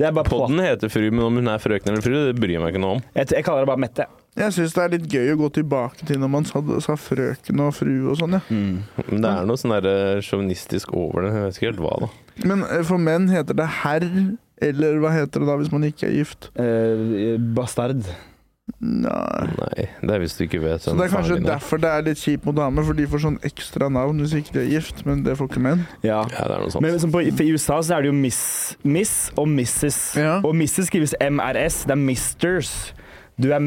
Det er bare på. Podden heter Fru, men om hun er frøken eller fru, det bryr jeg meg ikke noe om. Jeg, jeg kaller det bare Mette. Jeg syns det er litt gøy å gå tilbake til når man sa, sa frøken og fru og sånn, ja. Mm. Men det er noe sånn der sjåvinistisk over det. Jeg vet ikke helt hva, da. Men eh, for menn heter det herr, eller hva heter det da hvis man ikke er gift? Eh, bastard. Nei. Nei, det er hvis du ikke vet Så det er kanskje er. derfor det er litt kjipt mot damer, for de får sånn ekstra navn hvis ikke de er gift, men det får ikke menn. Ja. Ja, det er noe sånt. Men liksom på, for I USA så er det jo Miss, miss og Mrs. Ja. Og Mrs. skrives MRS. Det er Misters. Du er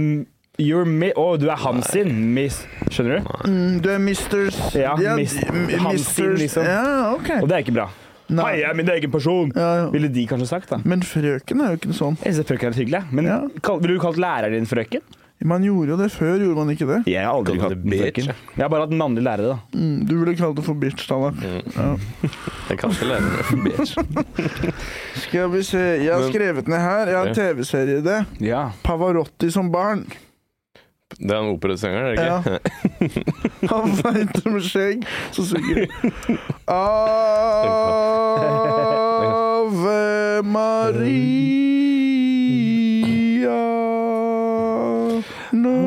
You're mi Å, du er han sin. Miss. Skjønner du? Mm, du er misters Ja, ja mis- m- han misters- liksom. Ja, ok. Og det er ikke bra. Nei. Hei, jeg er min egen person! Ja, ja. Ville de kanskje sagt, da. Men frøken er jo ikke sånn. Jeg synes frøken er hyggelig. Men Ja. ville du kalt læreren din frøken? Man gjorde jo det før, gjorde man ikke det? Jeg har aldri kalt det frøken. Jeg har bare hatt mannlig lærere, da. Mm, du ville kalt det for bitch, da Mm. Ja. Jeg kan ikke lære meg for bitch. Skal vi se, jeg har skrevet ned her. Jeg har en TV-serie i det. Ja. Pavarotti som barn. Det er en operasanger, er det ikke? Han feiter med skjegg, så synger Ave Maria no,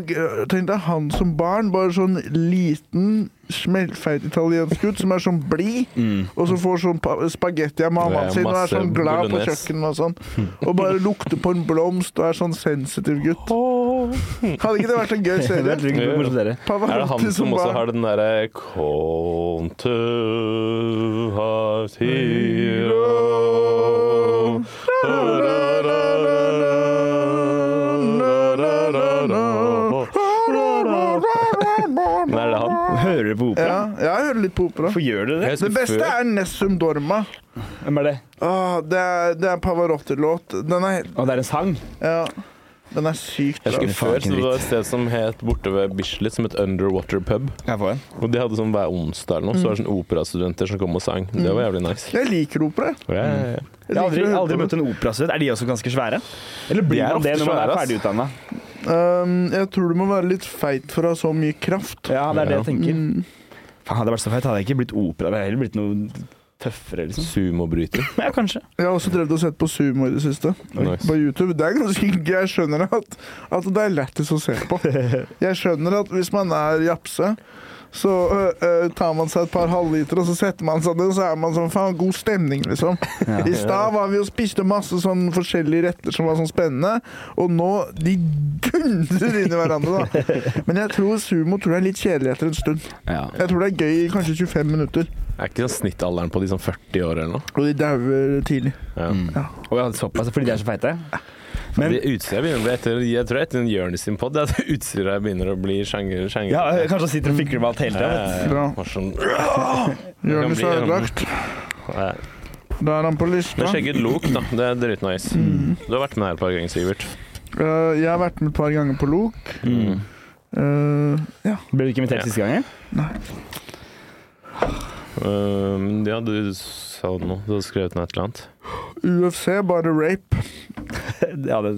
Og, eh, tenk deg han som barn, bare sånn liten, smellfeit italiensk gutt som er sånn blid, Mm. og så får sånn pa- spagetti av mammaen sin og er sånn glad på bolognese. kjøkkenet og sånn. Og bare lukter på en blomst og er sånn sensitiv gutt. Hadde ikke det vært en gøy er serie? Er det han som også har den derre Kontu har tiro Hører du på opera? Ja, jeg hører litt på opera. Hvorfor gjør du det? Det beste før- er Nessum Dorma. Hvem er det? Åh, det er, det er Pavarotti-låt. Den er Å, det er en sang? Ja. Den er sykt Jeg husker før så det var et sted som het borte ved Bislett, som het Underwater Pub. Jeg få en? Og de hadde sånn hver onsdag eller noe, så var det sånn operastudenter som kom og sang. Det var jævlig nice. Jeg liker opera. Ja, ja, ja. Jeg har aldri, aldri møtt en operastudent. Er de også ganske svære? Eller blir De man det når man er svære, Um, jeg tror du må være litt feit for å ha så mye kraft. Ja, det er det jeg tenker. Mm. Faen, hadde jeg vært så feit, hadde jeg ikke blitt opera. Det hadde heller blitt noe tøffere, liksom. Sumobryter. Ja, kanskje. Jeg har også drevet og sett på sumo i det siste. Nice. På YouTube. Det er ganske Jeg skjønner at, at det er lættis å se på. Jeg skjønner at hvis man er japse, så øh, tar man seg et par halvliter, og så setter man seg ned, og så er man sånn faen god stemning, liksom. I stad var vi og spiste masse sånn forskjellige retter som var sånn spennende, og nå de dundrer inn i hverandre, da. Men jeg tror sumo tror jeg er litt kjedelig etter en stund. Ja. Jeg tror det er gøy i kanskje 25 minutter, Er ikke sånn snittalderen på de sånn 40 år eller noe? og de dauer tidlig. Ja. Mm. Og jeg hadde såpass fordi de er så feite. Men det utstyret begynner å bli etter, Jeg tror etter en Jonis sin pod at utstyret begynner å bli sjanger. sjanger. ja, kanskje han sitter og fikler med alt hele tida. Jonis er ødelagt. Da er han på lista. Sjekk ut Lok, da. Det er dritnice. Mm. Du har vært med her et par ganger, Sivert. Uh, jeg har vært med et par ganger på Lok. Mm. Uh, ja. Ble du ikke invitert Ja. siste gangen? Um, ja, du sa noe. Du hadde skrevet ned et eller annet. UFC, bare rape. Ja, det,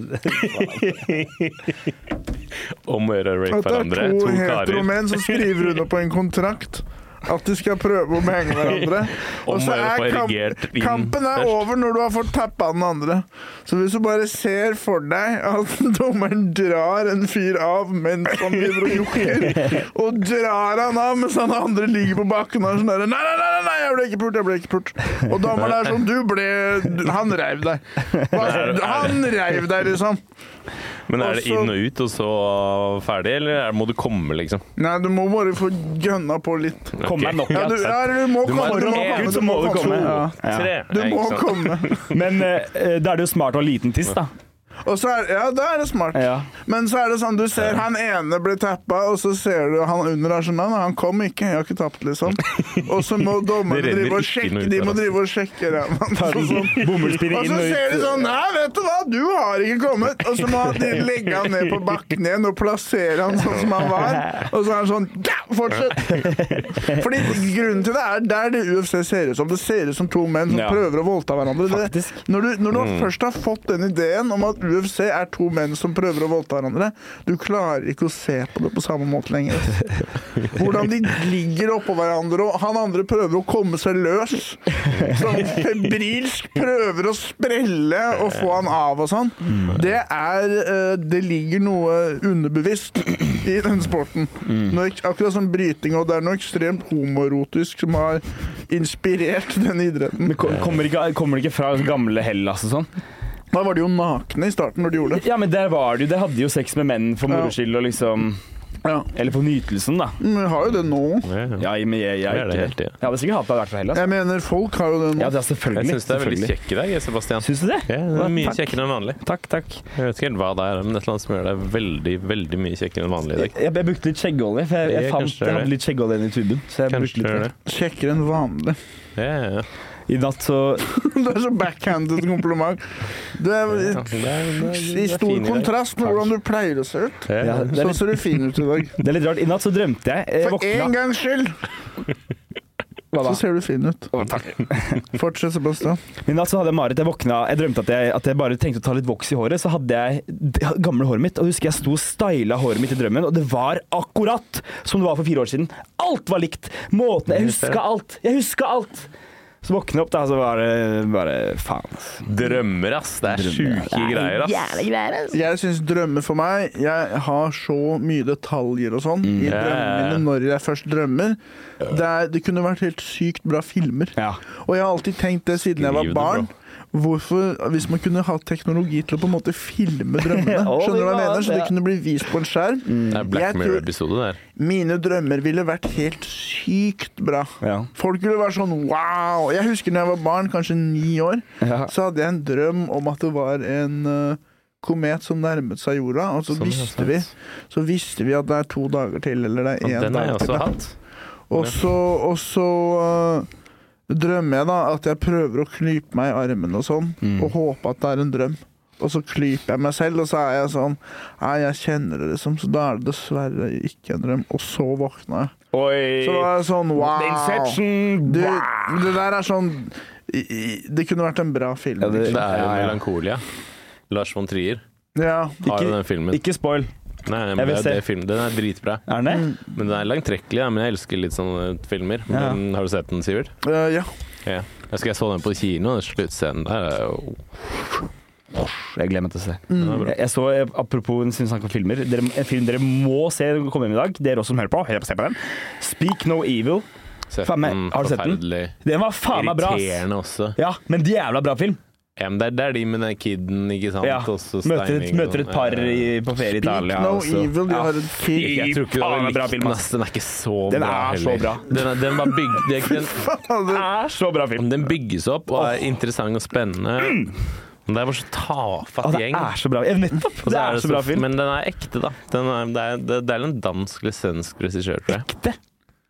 Om å gjøre rape hverandre. det er hverandre. to To karer. heteromenn som skriver under på en kontrakt. At de skal prøve å henge hverandre. Og så er kamp, kampen er over når du har fått tappa den andre. Så hvis du bare ser for deg at dommeren drar en fyr av mens han driver og jokker, og drar han av mens han andre ligger på bakken og er sånn der Nei, nei, nei, nei, jeg ble ikke pult, jeg ble ikke pult. Og dommeren er sånn Du ble Han reiv deg. Han reiv deg, liksom. Men er det inn og ut, og så ferdig, eller er- må du komme, liksom? Nei, du må bare få gønna på litt. Okay. Komme nok Ja, du, ja, du må Du må komme. Du må du komme. så må du komme. Ja. Ja. Tre. Du må komme. Men uh, da er det jo smart å ha liten tiss, da. Og så er, ja, da er det smart. Ja. Men så er det sånn, du ser han ene ble tappa, og så ser du han under er sånn han kom ikke, jeg har ikke tapt, liksom. Og så må dommerne drive og sjekke, de må drive og sjekke ræva sånn. Og så ser de sånn Nei, vet du hva, du har ikke kommet. Og så må de legge han ned på bakken igjen og plassere han sånn som han var. Og så er han sånn Ja, fortsett! Fordi grunnen til det er der det UFC ser ut som. Det ser ut som to menn som prøver å voldta hverandre. Det, når du, når du Mm. først har fått den ideen om at UFC er to menn som prøver å voldta hverandre, du klarer ikke å se på det på samme måte lenger. Hvordan de ligger oppå hverandre, og han andre prøver å komme seg løs. Sånn febrilsk prøver å sprelle og få han av og sånn. Det er eh, Det ligger noe underbevisst i den sporten. Noe, akkurat som bryting, og det er noe ekstremt homoerotisk som har inspirert den idretten. Men kommer, ikke, kommer det ikke fra gamle Hellas og sånn? Da var de jo nakne i starten når de gjorde det. Ja, men der var de jo De hadde jo sex med menn for moro skyld og liksom Ja. Eller for nytelsen, da. Men vi har jo det nå. Ja, ja. Ja, men jeg, jeg, jeg, det helt, ja. Jeg hadde sikkert hatt det vært for Hellas. Jeg mener, folk har jo det nå. Ja, det er Jeg selvfølgelig. syns det er veldig kjekk i dag, Sebastian. Syns du det? Ja, det er mye Takk. kjekkere enn vanlig. Takk, takk. Jeg vet ikke helt hva det er, men et eller annet som gjør deg veldig veldig mye kjekkere enn vanlig i dag. Jeg, jeg brukte litt skjeggolje, for jeg, jeg, fant jeg hadde litt skjeggolje i tuben. Så jeg Kanskje brukte litt mer. det. Kjekkere enn vanlig. Ja, ja, ja. I natt så Det er så backhanded kompliment. Det er- i stor i dag. kontrast med hvordan du pleier å se ut. Ja, Ja, ja. det er Så ser du fin ut i dag. det er litt rart. I natt så drømte jeg. jeg For én en gangs skyld Hva da? så ser du fin ut. Å, takk. Fortsett, Sebastian. I natt så hadde jeg mareritt. Jeg våkna, jeg drømte at jeg, at jeg bare trengte å ta litt voks i håret. Så hadde jeg det gamle håret mitt, og husker jeg sto og styla håret mitt i drømmen, og det var akkurat som det var for fire år siden. Alt var likt! Måten Jeg huska alt! Jeg huska alt! Så våkner jeg opp, da, så var det bare faen. Drømmer, ass. Det er sjuke greier, ass. Jeg syns drømmer for meg Jeg har så mye detaljer og sånn i ja, drømmene mine når jeg først drømmer. Det, er, det kunne vært helt sykt bra filmer. Ja. Og jeg har alltid tenkt det siden jeg var barn. Hvorfor, Hvis man kunne hatt teknologi til å på en måte filme drømmene, skjønner du hva jeg mener? Så det kunne bli vist på en skjerm. Det er Black Mirror-episode der. Mine drømmer ville vært helt sykt bra. Ja. Folk ville vært sånn wow! Jeg husker da jeg var barn, kanskje ni år, Ja. så hadde jeg en drøm om at det var en uh, komet som nærmet seg jorda, og så Sånn, visste vi Så visste vi at det er to dager til, eller det er én den har jeg dag til. også hatt. Og så, og så øh, drømmer jeg da at jeg prøver å klype meg i armen og sånn, Mm. og håpe at det er en drøm. Og så klyper jeg meg selv, og så er jeg sånn Nei, jeg kjenner det, liksom. Så da er det dessverre ikke en drøm. Og så våkna jeg. Oi! Så da er jeg sånn wow! Inception! Du, det der er sånn Det kunne vært en bra film. Ja, det- liksom. Det er jo. Melankolia. Lars von Trier Ja. har jo den filmen. Ikke spoil. Nei, men vil det er det film. Den er dritbra. Er den det? Mm. Men den er langtrekkelig, ja, men jeg elsker litt sånne filmer. Ja. Men, har du sett den, Sivert? Uh, ja. Ja. Jeg husker jeg så den på kino, den sluttscenen der er jo Jeg gleder meg til å se. er. Jeg, jeg så, Apropos Apropos en snakk om filmer, dere, en film dere må se når dere kommer hjem i dag. Dere også som hører på, hør på, se på den. Speak No Evil. Sett den, har du sett den? Den var faen meg bra. Irriterende også. Ja, men jævla bra film. Ja, men det, er, det er de med den kiden, ikke sant? Ja. Møter et, møter et par i, på ferie i Speak Italia. No også. Evil, de Ja. har en film. Jeg tror ikke du hadde det likt den, ass. Den er ikke så Den bra er så bra. Den, er, den, var bygd, den, den, er så bra film. den bygges opp og er interessant og spennende. Men det er bare så tafatt Å, det gjeng. er så bra. Ja, nettopp! Og Det er så bra film. Men den er ekte, da. Den er, det, er, det, det er en dansk eller svensk regissør, tror jeg. Ekte.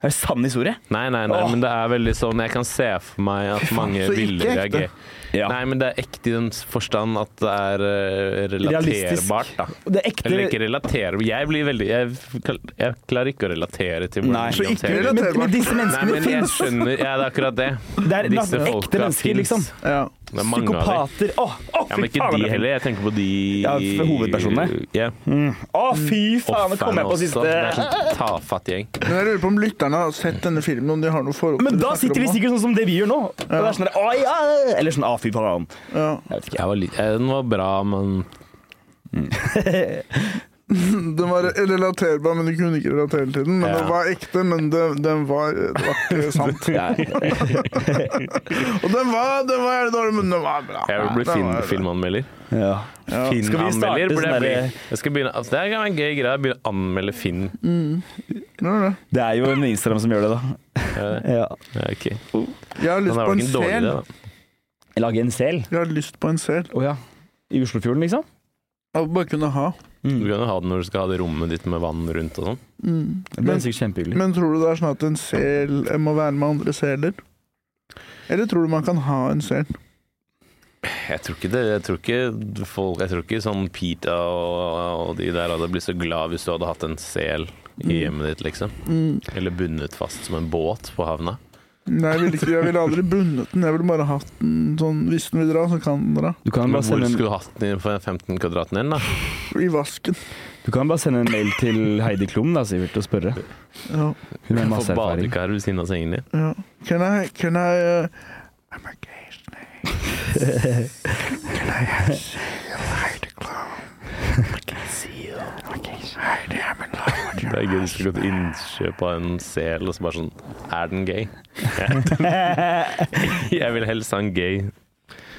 Er det sann historie? Nei, nei, nei, Åh. men det er veldig sånn Jeg kan se for meg at mange så ville reagere. Ja. Nei, men det er ekte i den forstand at det er eh, relaterbart, da. Det er ekte Eller ikke relaterbart. Jeg blir veldig Jeg, jeg klarer ikke å relatere til hvordan Nei. Så ikke håndterer- men, men disse Nei, menneskene men jeg skjønner Ja, det er akkurat det. Det er Disse ekte folka mennesker, liksom. Ja. Det er mange. Psykopater. Å, oh, Ja, fy men ikke faen, de er heller. Jeg tenker på de Ja, for hovedpersonene. Ja. Mm. Å, fy faen, nå kom jeg på siste. Det er sånn tafatt gjeng. Men jeg lurer på om lytterne har sett denne filmen, om de har noe forhold Men da sitter vi de sikkert sånn som det vi gjør nå. Og det er sånn der, «Å, ja. Eller sånn 'Å, fy faen'. Ja. Jeg vet ikke. Jeg var litt, eh, den var bra, men Den var relaterbar, men du kunne ikke relatere til den. Men Ja. den var ekte, men det, den var, det var ikke sant. Og den var, den var jævlig dårlig, men den var bra. jeg vil bli fin, filmanmelder. Ja. Ja. Skal vi starte anmelder, sånn der- Jeg skal begynne, altså, det er en gøy greie. Begynne å anmelde film. Ja, det. Det er jo en Instagram som gjør det, da. Ja. Ja, ok. Jeg har lyst på en sel. Lage en sel. Jeg har lyst på en sel. Oh, ja. I Oslofjorden, liksom? Jeg bare kunne ha. Du kan jo ha det når du skal ha det rommet ditt med vann rundt og sånn. Mm. Det blir Men, men tror du det er sånn at en sel må være med andre seler? Eller tror du man kan ha en sel? Jeg tror ikke det. Jeg tror ikke folk Jeg tror ikke sånn Pita og, og de der hadde blitt så glad hvis du hadde hatt en sel i hjemmet ditt, liksom. Mm. Eller bundet fast som en båt på havna. Nei, jeg ville ikke, jeg ville aldri bundet den. Jeg ville bare hatt den sånn Hvis den vil dra, så kan den dra. Du kan Men bare hvor sende en, skulle du hatt den for 15 kvadraten din, da? I vasken. du kan bare sende en mail til Heidi Klum da, Sivert, og spørre. Ja. Hun har Få masse erfaring. badekar ved siden av sengen din. ja. Can I Can I uh, I'm a gay snake. Can I have seal Heidi Klum? Heidi, I'm in love Det er gøy hvis du skulle gått innkjøp av en sel og så bare sånn Er den gay? Jeg vil helst ha en gay.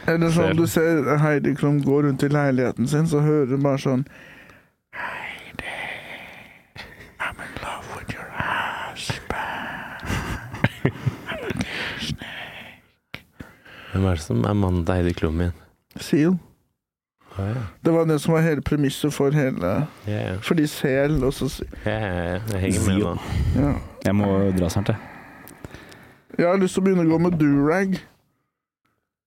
Eller sånn du ser Heidi Klum gå rundt i leiligheten sin, så hører du bare sånn Heidi, I'm in love with your husband. Hvem er det som er mannen til Heidi Klum igjen? Seal. Å, ja. Det var det som var hele premisset for hele Ja, ja. Fordi sel og så Ja, ja, ja. Jeg henger med nå. ja. Jeg må dra snart, jeg. Jeg har lyst til å begynne å gå med durag.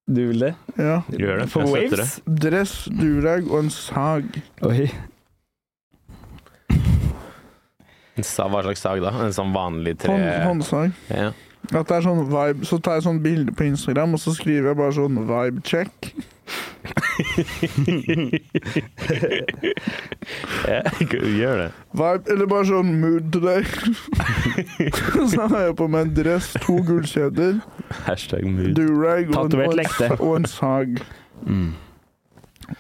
Du vil det? Ja. Gjør det. For Jeg waves? Dress, durag og en sag. Oi. En sa- Hva slags sag da? En sånn vanlig tre Hånd, håndsag. ja. At det er sånn vibe, så tar jeg sånn bilde på Instagram, og så skriver jeg bare sånn vibe check. ja. Gjør det. Vibe, eller bare sånn mood today. så har jeg på meg en dress, to gullkjeder, Hashtag mood. durag og, en- Tatovert lekte. og en sag. Mm.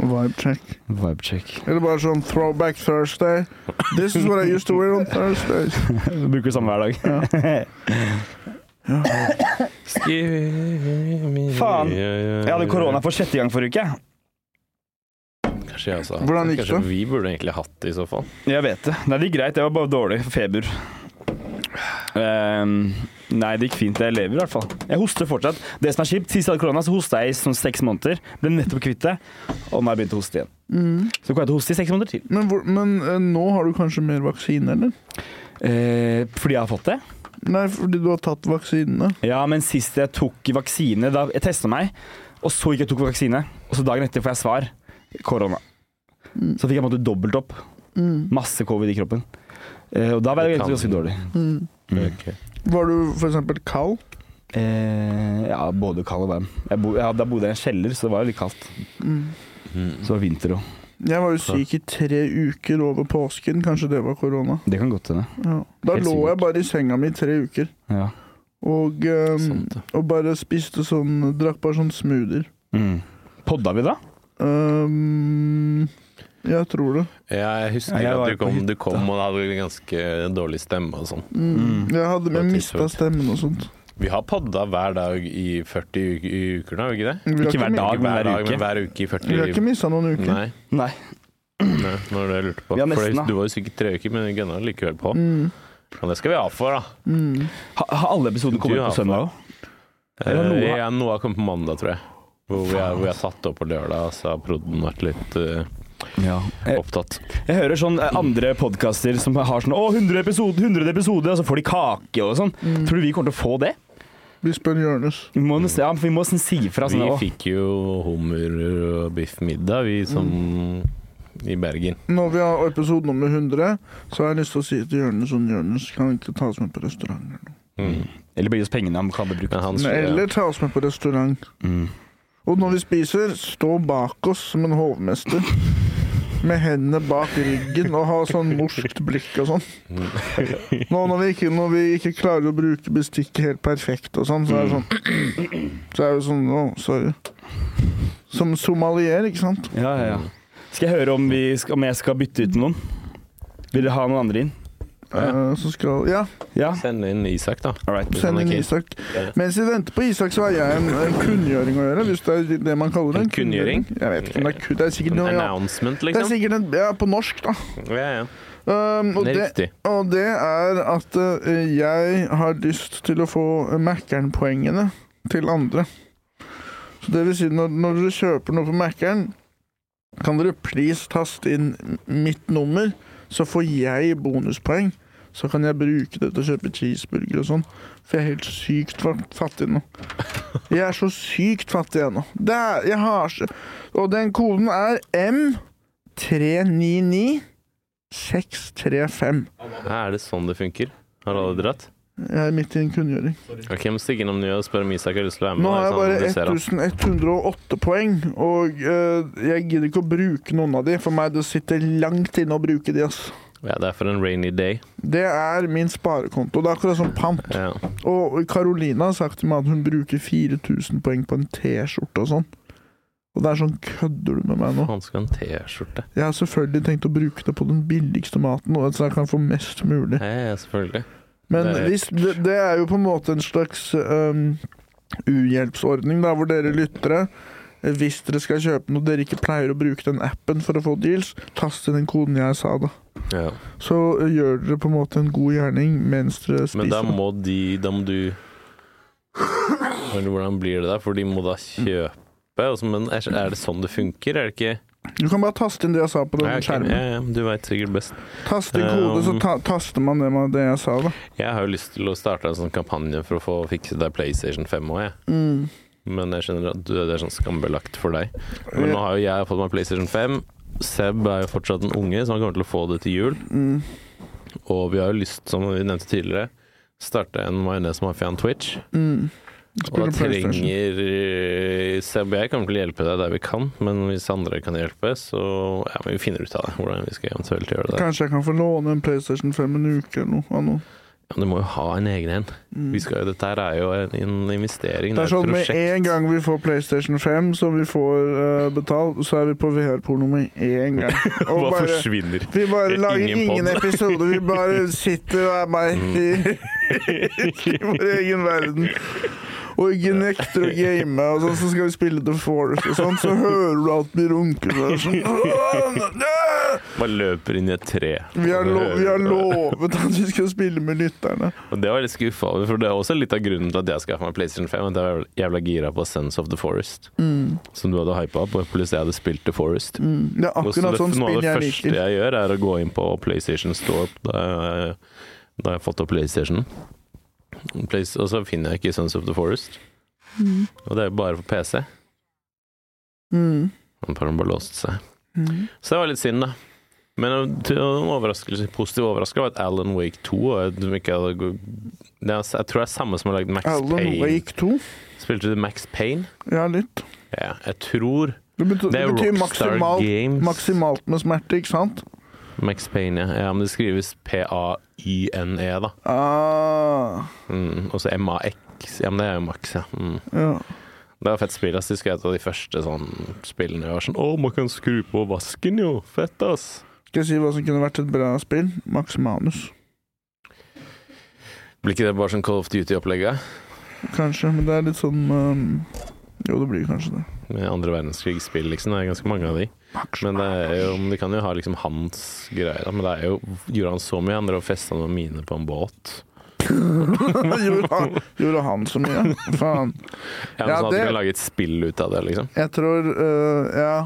Vibe check. Vibe check. Eller bare sånn throwback Thursday. This is what I used to wear on Thursdays. Bruker det samme hver dag. Ja. Faen. Jeg hadde korona for sjette gang forrige uke. Kanskje jeg også. Hvordan gikk Kanskje det? vi burde egentlig hatt det i så fall. Jeg vet det. Nei, det gikk greit. Jeg var bare dårlig. Feber. Um, nei, det gikk fint. Jeg lever i hvert fall. Jeg hoster fortsatt. Det som er kjipt, Sist jeg hadde korona, så hosta jeg i sånn seks måneder. Ble nettopp kvitt det, og nå har jeg begynt å hoste igjen. Så kommer jeg til å hoste i seks måneder til. Men, hvor, men eh, nå har du kanskje mer vaksine, eller? Uh, fordi jeg har fått det? Nei, fordi du har tatt vaksinene. Ja, men sist jeg tok vaksine da Jeg testa meg, og så gikk jeg tok vaksine. Og så dagen etter får jeg svar korona. Mm. Så fikk jeg på en måte dobbelt opp. Mm. Masse covid i kroppen. Eh, og da var jeg Det ganske dårlig. Mm. Okay. Var du eksempel kald? Eh, ja, både kald og varm. Jeg bo, ja, da bodde jeg i en kjeller, så det var litt kaldt. Så Mm. Så det var vinter òg. Jeg var jo syk i tre uker over påsken. Kanskje det var korona. Det kan godt hende. Ja. Da Helt lå sikkert. jeg bare i senga mi i tre uker. Ja. Og, um, Sant og bare spiste sånn Drakk bare sånn smoother. Mm. Podda vi da? Um, jeg tror det. Jeg husker jeg at du kom, du kom og hadde ganske dårlig stemme og sånn. Mm. Mm. Jeg hadde med mista stemmen og sånt. Vi har podda hver dag i 40 uker, i uker nå, har vi ikke det? Vi Ikke hver dag, men hver hver uke. men hver uke i 40 Vi har ikke mista noen uker. Nei, Nei. nei, var det jeg lurte på. Nesten, For du var jo sikkert tre uker, men vi gønna likevel på. Mm. Og det skal vi ha for, da. Mm. Ha- Har alle episoder kommet på søndag òg? Eh, noe? Ja, noe har kommet på mandag, tror jeg. Hvor vi har, satt opp på lørdag, så har Prodden vært litt uh, Ja. Jeg, opptatt. jeg hører sånn eh, andre podkaster som har sånn Å, 100 episoder, 100 episoder, og så får de kake og sånn. Mm. Tror du vi kommer til å få det? Vi spør Jonis. Vi må ja, vi må sånn si ifra. Vi Sånn, å, fikk jo hummer og biffmiddag, vi som i Bergen. Når vi har episode nummer 100, så har jeg lyst til å si til Jonis sånn Jonis, kan vi ikke ta oss med på restaurant? eller noe? Mm. eller blir oss pengene han kan bruke. Hans, han Men Eller ta oss med på restaurant. Mm. Og når vi spiser, stå bak oss som en hovmester. Med hendene bak ryggen og ha sånn morskt blikk og sånn. Nå når vi, ikke, når vi ikke klarer å bruke bestikket helt perfekt og sånn, så er det sånn Så er det sånn Å, sorry. Som somalier, ikke sant? Ja, ja, ja. Skal jeg høre om, vi skal, om jeg skal bytte ut noen? Vil dere ha noen andre inn? Ja. Eh, så skal Ja, Ja? Send inn Isak, da. Right. Send inn. Isak. Mens vi venter på Isak, så har jeg en, en kunngjøring å gjøre, hvis det er det man kaller det. En kunngjøring? Jeg vet ikke om det er kun... Det er sikkert En noe ja. announcement, Det er liksom? sikkert en, ja, på norsk, da. Ja, ja. Um, og, Det det, og det er at uh, jeg har lyst til å få Mækkern-poengene til andre. Så det vil si, når, når dere kjøper noe på Mækkern, kan dere please taste inn mitt nummer, så får jeg bonuspoeng. Så kan jeg bruke det til å kjøpe cheeseburger og sånn. For jeg er helt sykt fattig nå. Jeg er så sykt fattig ennå. jeg har så Og den koden er M399635. Er det sånn det funker? Har alle dratt? Jeg er midt i en kunngjøring. Ok, jeg må stikke innom nye og spør om Isak har lyst til å være med. Nå har jeg bare sånn du ser han. 1108 poeng, og eh, jeg gidder ikke å bruke noen av de. For meg det sitter langt inne å bruke de. ass. Ja, det er for en rainy day. Det er min sparekonto. Det er akkurat som pant. Ja. Og Carolina har sagt til meg at hun bruker 4000 poeng på en T-skjorte og sånn. Og det er sånn Kødder du med meg nå? Han skal ha en T-skjorte. Jeg har selvfølgelig tenkt å bruke det på den billigste maten, og så jeg kan få mest mulig. Ja, ja, selvfølgelig. Men Det hvis, det, det er jo på en måte en slags um, uhjelpsordning, da, hvor dere lyttere hvis dere skal kjøpe noe dere ikke pleier å bruke den appen for å få deals, tast inn den koden jeg sa, da. Ja. Så eh, gjør dere på en måte en god gjerning mens dere spiser. Men da må de Da må du hvordan blir det der? For de må da kjøpe og så- Men er det sånn det funker? Er det ikke Du kan bare taste inn det jeg sa på den Ja, okay. skjermen. Ja, ja, du veit sikkert best. Taste inn kode, så Um, ta, taster man det, det jeg sa, da. Jeg har jo lyst til å starte en sånn kampanje for å få fikset deg PlayStation 5 òg, jeg. Mm. Men jeg skjønner at du- det er sånn skambelagt for deg. Men nå har jo jeg fått meg PlayStation 5. Seb er jo fortsatt en unge, så han kommer til å få det til jul. Mm. Og vi har jo lyst, som vi nevnte tidligere, starte en majones-mafiaen Twitch. Mm. Og Spiller PlayStation. trenger eh, jeg kommer til å hjelpe deg der vi kan, men hvis andre kan hjelpe, så ja, men vi finner ut av det. Hvordan vi skal eventuelt gjøre det. Kanskje jeg kan få låne en PlayStation 5 en uke eller noe. av noe. Ja, du må jo ha en egen en. Mm. Vi skal dette her er jo en, investering. Det er sånn med en gang vi får PlayStation 5 som vi får uh, betalt, så er vi på VR-porno med en gang. Og bare, forsvinner? vi bare lager ingen ingen episoder, vi bare sitter og er bare Mm. i, i vår egen verden. Og ikke nekter å game, og sånn, så skal vi spille The Forest og sånn, så hører du at vi runker. så er Sånn, øh!» Bare løper inn i et tre. vi, har lo vi har lovet at vi skal spille med lytterne. Og det var jeg litt skuffa over, for det er også litt av grunnen til at jeg skaffa meg PlayStation 5. At jeg var jævla gira på Sense of the Forest, som du hadde hypa på, pluss jeg hadde spilt The Forest. Mm, det er akkurat det, sånn noe av det første jeg gjør, er å gå inn på PlayStation Store da jeg, da jeg har fått opp PlayStation. Play, og så finner jeg ikke Sons of the Forest. Mm. Og det er jo bare på PC. Mm. Han har bare låst seg. Mm. Så det var litt synd, da. Men en overraskelse, positiv overraskelse var at Alan Wake 2 og jeg, tror det er samme som har lagd Max Alan Payne. Wake 2? Spilte du Max Payne? Ja, litt. Ja, jeg tror Det betyr, Det er det betyr Rockstar maksimalt, Games. maksimalt med smerte, ikke sant? Max Payne, ja. ja. Men det skrives P-A-Y-N-E, da. Ah, Mm, og så M-A-X. Ja, men det er jo Max, ja. Mm. ja. Det var fett spill. ass. Jeg husker et av de første sånn spillene jeg var sånn Å, man kan skru på vasken, jo! Fett, ass! Skal jeg si hva som kunne vært et bra spill? Max Manus. Blir ikke det bare sånn Call of Duty-opplegget? Kanskje, men det er litt sånn um, Jo, det blir kanskje det. Med andre verdenskrigsspill, liksom. Det er ganske mange av de. Men det er jo, de kan jo ha liksom hans greier. Men det er jo Gjorde han så mye? Han drev og festa noen miner på en båt. gjorde, han, gjorde han så mye? Faen. Ja, Ja, sånn at det- du kan lage et spill ut av det, liksom. Jeg tror uh, Ja.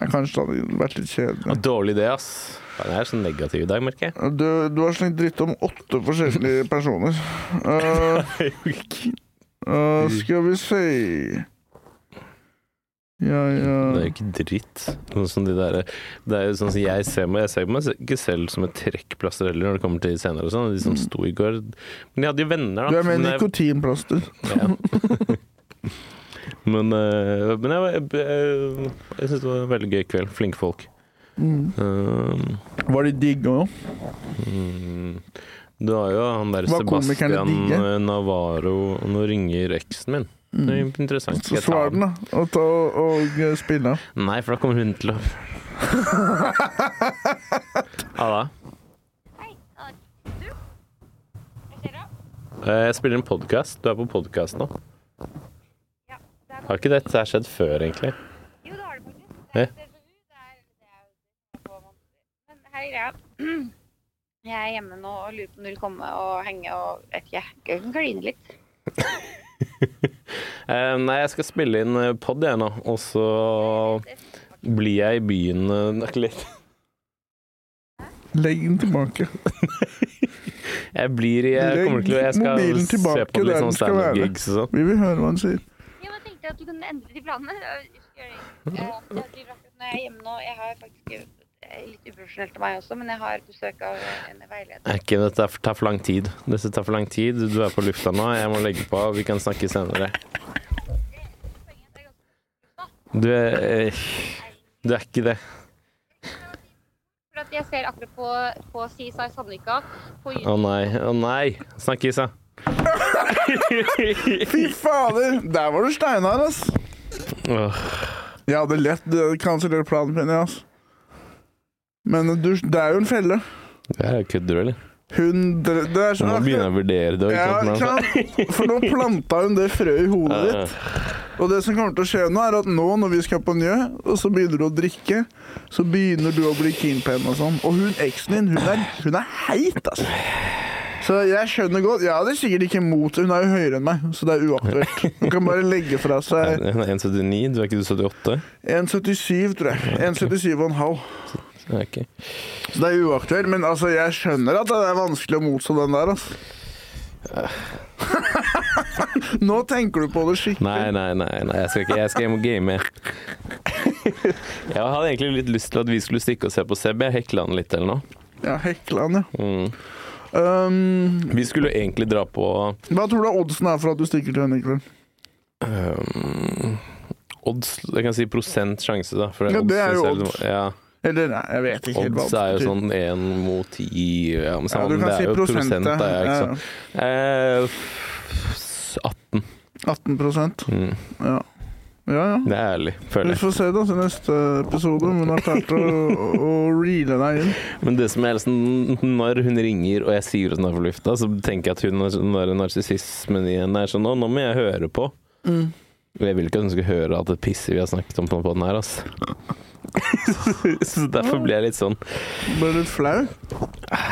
Kanskje det hadde vært litt kjedelig. Dårlig idé, ass. Det er så negativ i dag, merker jeg. Du, du har slengt dritt om åtte forskjellige personer. Uh, uh, skal vi se Ja, ja Det er jo ikke dritt. Sånn de der, det er jo sånn som jeg ser meg Jeg ser meg ikke selv som et trekkplaster heller, når det kommer til senere og sånn. De som sto i går Men de hadde jo venner, da. Mm. Du er med nikotinplaster. Ja. men eh, men jeg, jeg, jeg, jeg syns det var en veldig gøy kveld. Flinke folk. Mm. Um, Var de digge òg? mm, du har jo han der Sebastian Navarro Nå ringer eksen min. Det er Mm. interessant. Skal Så jeg ta svar den? den, da. Og, ta, og og spille. Nei, for da kommer hun til å? Hva da? Eh, Jeg spiller en podkast. Du er på podkast nå. Har ikke dette her skjedd før, egentlig? Jo, det har det faktisk. Ja. Er. Det er, det er jo det som er på måneder. Men her er greia. Jeg er hjemme nå og lurer på om du vil komme og henge og vet ikke, jeg kan kline litt. Eh, nei, jeg skal spille inn eh, pod, jeg nå. Og så blir jeg i byen eh, litt. Legg den tilbake. Jeg blir i Jeg kommer til å Jeg skal se på litt sånn den skal være. standup-gigs og sånn. Vi vil høre hva han sier. Ja, men jeg tenkte at du kunne endre de planene. Jeg har faktisk litt uprofesjonelt av meg også, men jeg har besøk av en veileder. Er Ikke, dette tar for lang tid. Dette tar for lang tid. Du er på lufta nå. Jeg må legge på. Vi kan snakke senere. Er Du er eh, Du er ikke det. For at jeg ser akkurat på, på i Sandvika på Å nei. Å nei. Snakk, Isa. Fy fader! Der var du steinar, ass. Jeg hadde lett kansellert planen min, ass. Men du, det er jo en felle. Det er kødder du, eller? Hun dre- Det er sånn nå begynner jeg å vurdere det. ja, Ikke ikke sant? For nå planta hun det frøet i hodet Ja, ditt. Og det som kommer til å skje nå, er at nå når vi skal på Njø, og så begynner du å drikke, så begynner du å bli keen på henne og sånn. Og hun eksen din, hun er, hun er heit, altså. Så jeg skjønner godt Jeg hadde sikkert ikke mot Hun er jo høyere enn meg, så det er uaktuelt. Hun kan bare legge fra seg Hun er 1,79. Du er ikke du 78? 1,77, tror jeg. 1,77,5. Ja, ok. Så det er uaktuelt. Men altså, jeg skjønner at det er vanskelig å motstå den der, altså. Nå tenker du på det skikkelig. Nei, nei, nei, nei. Jeg skal ikke Jeg skal hjem og game. Jeg hadde egentlig litt lyst til at vi skulle stikke og se på Seb. Jeg hekla han litt eller noe. Ja, han, ja. Mm. Um, Vi skulle egentlig dra på hva tror du oddsen er for at du stikker til henne i kveld? um, odds Jeg kan si prosent sjanse, da. Ja, det er jo odds. Ja, Eller nei, jeg vet ikke helt hva odds er jo sånn én mot ti ja, men Ja, du kan si er prosent, prosent, sant. Eh, 18. 18 Mm. Ja. Ja, ja. Det er ærlig, Vi føler jeg. får se da til neste episode om hun har klart å, å reele deg inn. Men det som er liksom, når hun ringer og jeg sier at hun er på lufta, så tenker jeg at hun har- når narsissismen igjen er sånn nå må jeg høre på. Mm. Jeg vil ikke at hun skal høre at det pisser vi har snakket om på den her, altså. så derfor blir jeg litt sånn Ble litt flau.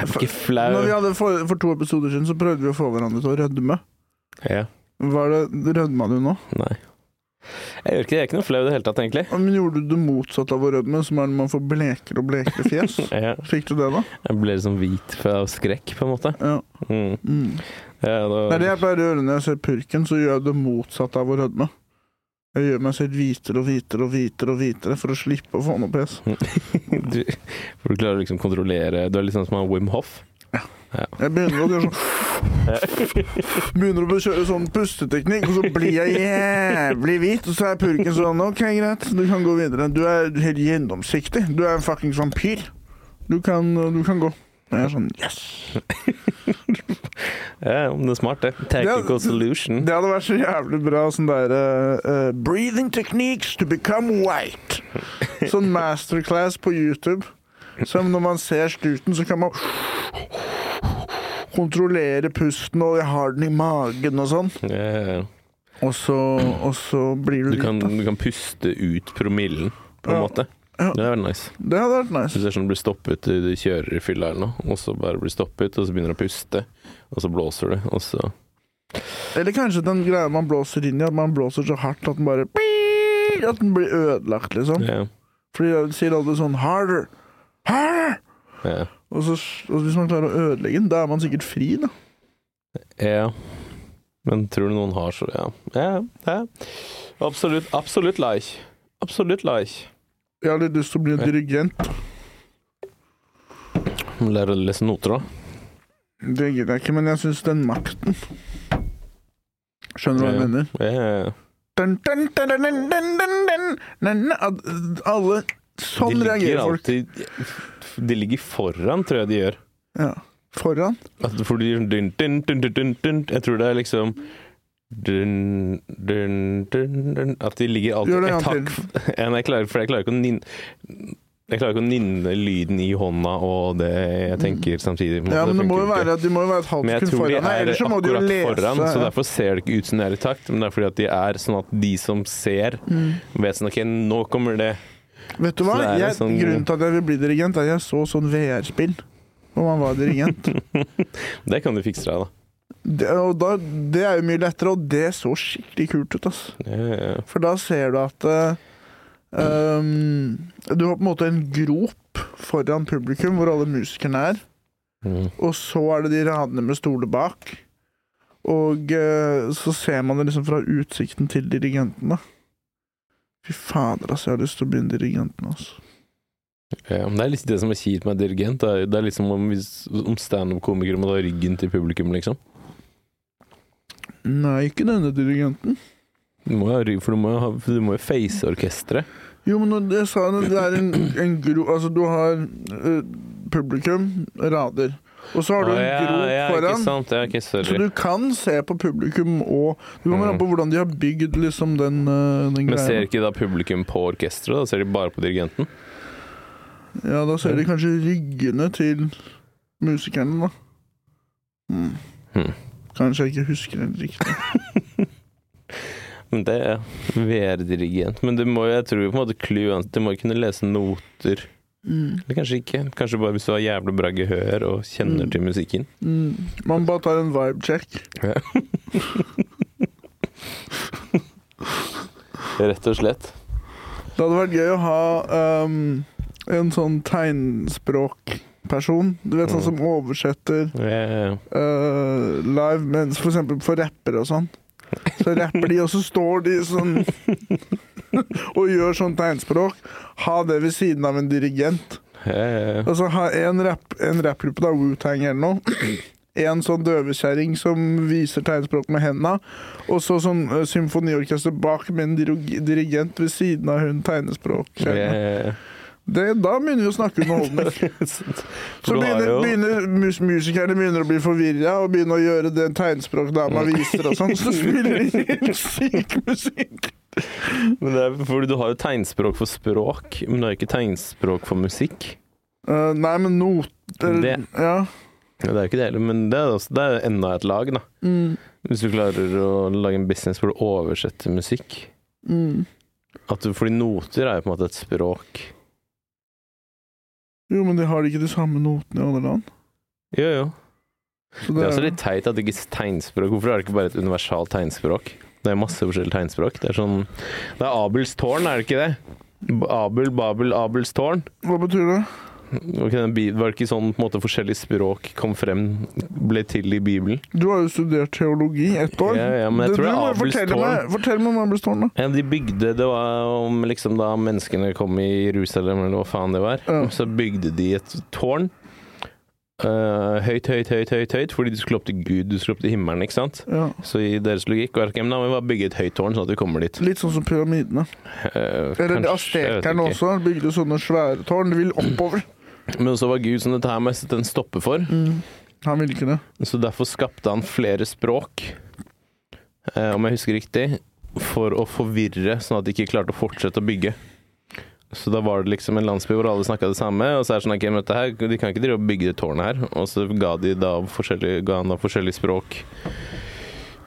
Ikke flau. Når vi hadde for, for to episoder siden, så prøvde vi å få hverandre til å rødme. Ja. Hva er det, Rødma du nå? Nei. Jeg gjør ikke det. Jeg er ikke noe flau i det hele tatt, egentlig. Men Gjorde du det motsatte av å rødme, som er når man får blekere og blekere fjes? ja. Fikk du det, da? jeg ble liksom hvit av skrekk, på en måte. Ja. Mm. Mm. Ja, da, er det jeg pleier å gjøre når jeg ser purken, så gjør jeg det motsatte av å rødme. Jeg gjør meg selv hvitere og hvitere og hvitere og hvitere for å slippe å få noe pes. du, for du klarer å liksom kontrollere Du er litt sånn som han Wim Hoff. Jeg begynner å sånn Begynner å kjøre sånn pusteteknikk, og så blir jeg jævlig hvit. Og så er purken sånn OK, greit, du kan gå videre. Du er helt gjennomsiktig. Du er en fuckings vampyr. Du kan, du kan gå. Jeg er sånn Yes! Ja, det er smart, det. Technical solution. Det hadde vært så jævlig bra sånn der uh, Breathing techniques to become white. Sånn masterclass på YouTube. Som når man ser stuten, så kan man kontrollere pusten, og jeg har den i magen og sånn. Yeah. Og så, og så blir du, du, kan, litt, du kan puste ut promillen, på en Ja. måte. Ja. Det hadde vært nice. Det hadde vært Hvis nice. det er sånn du blir stoppet, du kjører i fylla eller noe, og så bare blir stoppet, og så begynner du å puste, og så blåser du, og så Eller kanskje den greia man blåser inn i, at man blåser så hardt at den bare At den blir ødelagt, liksom. Ja. Fordi jeg sier alltid sånn harder, harder! Ja. Og, så, og hvis man klarer å ødelegge den, da er man sikkert fri, da. ja. Men tror du noen har så Ja. ja, ja. Absolutt, absolutt like. Absolutt like. Jeg har litt lyst til å bli en dirigent. Lære å lese noter, da? Det gidder jeg ikke, men jeg syns den makten Skjønner du hva jeg mener? Ja, ja, ja. Alle Sånn reagerer folk. Alltid, de ligger foran, tror jeg de gjør. Ja. Foran? Altså, for de, jeg tror det er liksom dun, dun, dun. At de ligger alltid det et hakk jeg klarer, For jeg klarer ikke å nynne jeg klarer ikke å nynne lyden i hånda og det jeg tenker samtidig. Ja, men det må jo være, de må jo være et halvt sekund foran deg, er ellers så må du jo lese. foran, så derfor ser det ikke ut som de er i takt. Men det er fordi at de er sånn at de som ser, Mm. vet sånn OK, nå kommer det. Vet du hva? Jeg, sånn- Grunnen til at jeg vil bli dirigent, er at jeg så sånn VR-spill hvor man var dirigent. Det kan du fikse deg, da. Det, og da, det er jo mye lettere, og det så skikkelig kult ut. altså. Ja, ja. For da ser du at um, Du har på en måte en grop foran publikum hvor alle musikerne er. Mm. Og så er det de radene med stoler bak. Og uh, så ser man det liksom fra utsikten til dirigentene. Fy fader, altså. Jeg har lyst til å bli en dirigent nå, altså. Ja, men det er litt det som er kjipt med dirigent. Det er, det er liksom om, om standup-komikere må ta ryggen til publikum, liksom. Nei, ikke denne dirigenten. Du må jo ha rygg, for du må ha, du må jo face orkesteret. Jo, men når jeg sa det, det er en, en gro... Altså, du har uh, publikum, rader. Og så har du en ja, grop ja, foran. Sant? Ja, Så du kan se på publikum og Du kommer an Mm. på hvordan de har bygd liksom den, eh, den Men ser ikke da publikum på orkesteret? Da ser de bare på dirigenten? Ja, da ser de kanskje ryggene til musikerne, da. Mm. Hmm. Kanskje jeg ikke husker det riktig. Men det er VR-dirigent. Men det må jo, jeg tror på en måte clou er Du må jo kunne lese noter. Mm. Eller kanskje ikke. Kanskje bare hvis du har jævlig bra gehør og kjenner Mm. til musikken. Mm. Man bare tar en vibe-check. Rett og slett. Det hadde vært gøy å ha um, en sånn tegnspråkperson. Du vet, sånn Mm. som oversetter yeah. uh, live, mens for eksempel for rappere og sånn. Så rapper de, og så står de sånn og gjør sånn tegnspråk. Ha det ved siden av en dirigent. Yeah. ja. Altså ha en rap- en rappgruppe, da, Wu-Tang eller noe. En sånn døvekjerring som viser tegnspråk med henda. Og så sånn uh, symfoniorkester bak med en dirigent ved siden av hun Ja, tegnspråkkjerringa. Det- Da begynner vi å snakke underholdning. Så begynner, begynner mus musikerne begynner å bli forvirra og begynner å gjøre det tegnspråkdama viser og sånn, så spiller de helt syk musikk. Men det er fordi du har jo tegnspråk for språk, men du har ikke tegnspråk for musikk. Uh, nei, men noter Det. Ja. Ja, Det er jo ikke det heller, men det er, også, det er enda et lag, da. Mm. Hvis du klarer å lage en business hvor du oversetter musikk. Mm. Du, fordi noter er jo på en måte et språk. Jo, men de har ikke de samme notene i alle land. Jo, jo. Så Det er er- også litt teit at det ikke er tegnspråk. Hvorfor er det ikke bare et universalt tegnspråk? Det er masse forskjellige tegnspråk. Det er sånn Det er Abels tårn, er det ikke det? Abel, Babel, Abels tårn. Hva betyr det? Var det ikke sånn på en måte forskjellig språk kom frem, ble til i Bibelen? Du har jo studert teologi ett år. Ja, ja, men jeg det, tror det er må jo Abels fortelle tårn. meg, fortell meg om Abelstårn, da. Ja, de bygde Det var om liksom da menneskene kom i Jerusalem, eller hva faen det var. Ja. Så bygde de et tårn. Uh, høyt, høyt, høyt, høyt, høyt, fordi du skulle opp til Gud, du skulle opp til himmelen, ikke sant? Ja. Så i deres logikk var det ikke, men bare bygge et høyt tårn, sånn at vi kommer dit. Litt sånn som pyramidene. Uh, Eller astekerne også bygde sånne svære tårn. De vil oppover. Men så var Gud som dette her må jeg sette en stopper for. Mm. Han ville ikke det. Så derfor skapte han flere språk, eh, om jeg husker riktig, for å forvirre, sånn at de ikke klarte å fortsette å bygge. Så da var det liksom en landsby hvor alle snakka det samme, og så er det sånn at men dette her, de kan ikke drive og bygge det tårnet her. Og så ga, de da forskjellige, ga han da forskjellige språk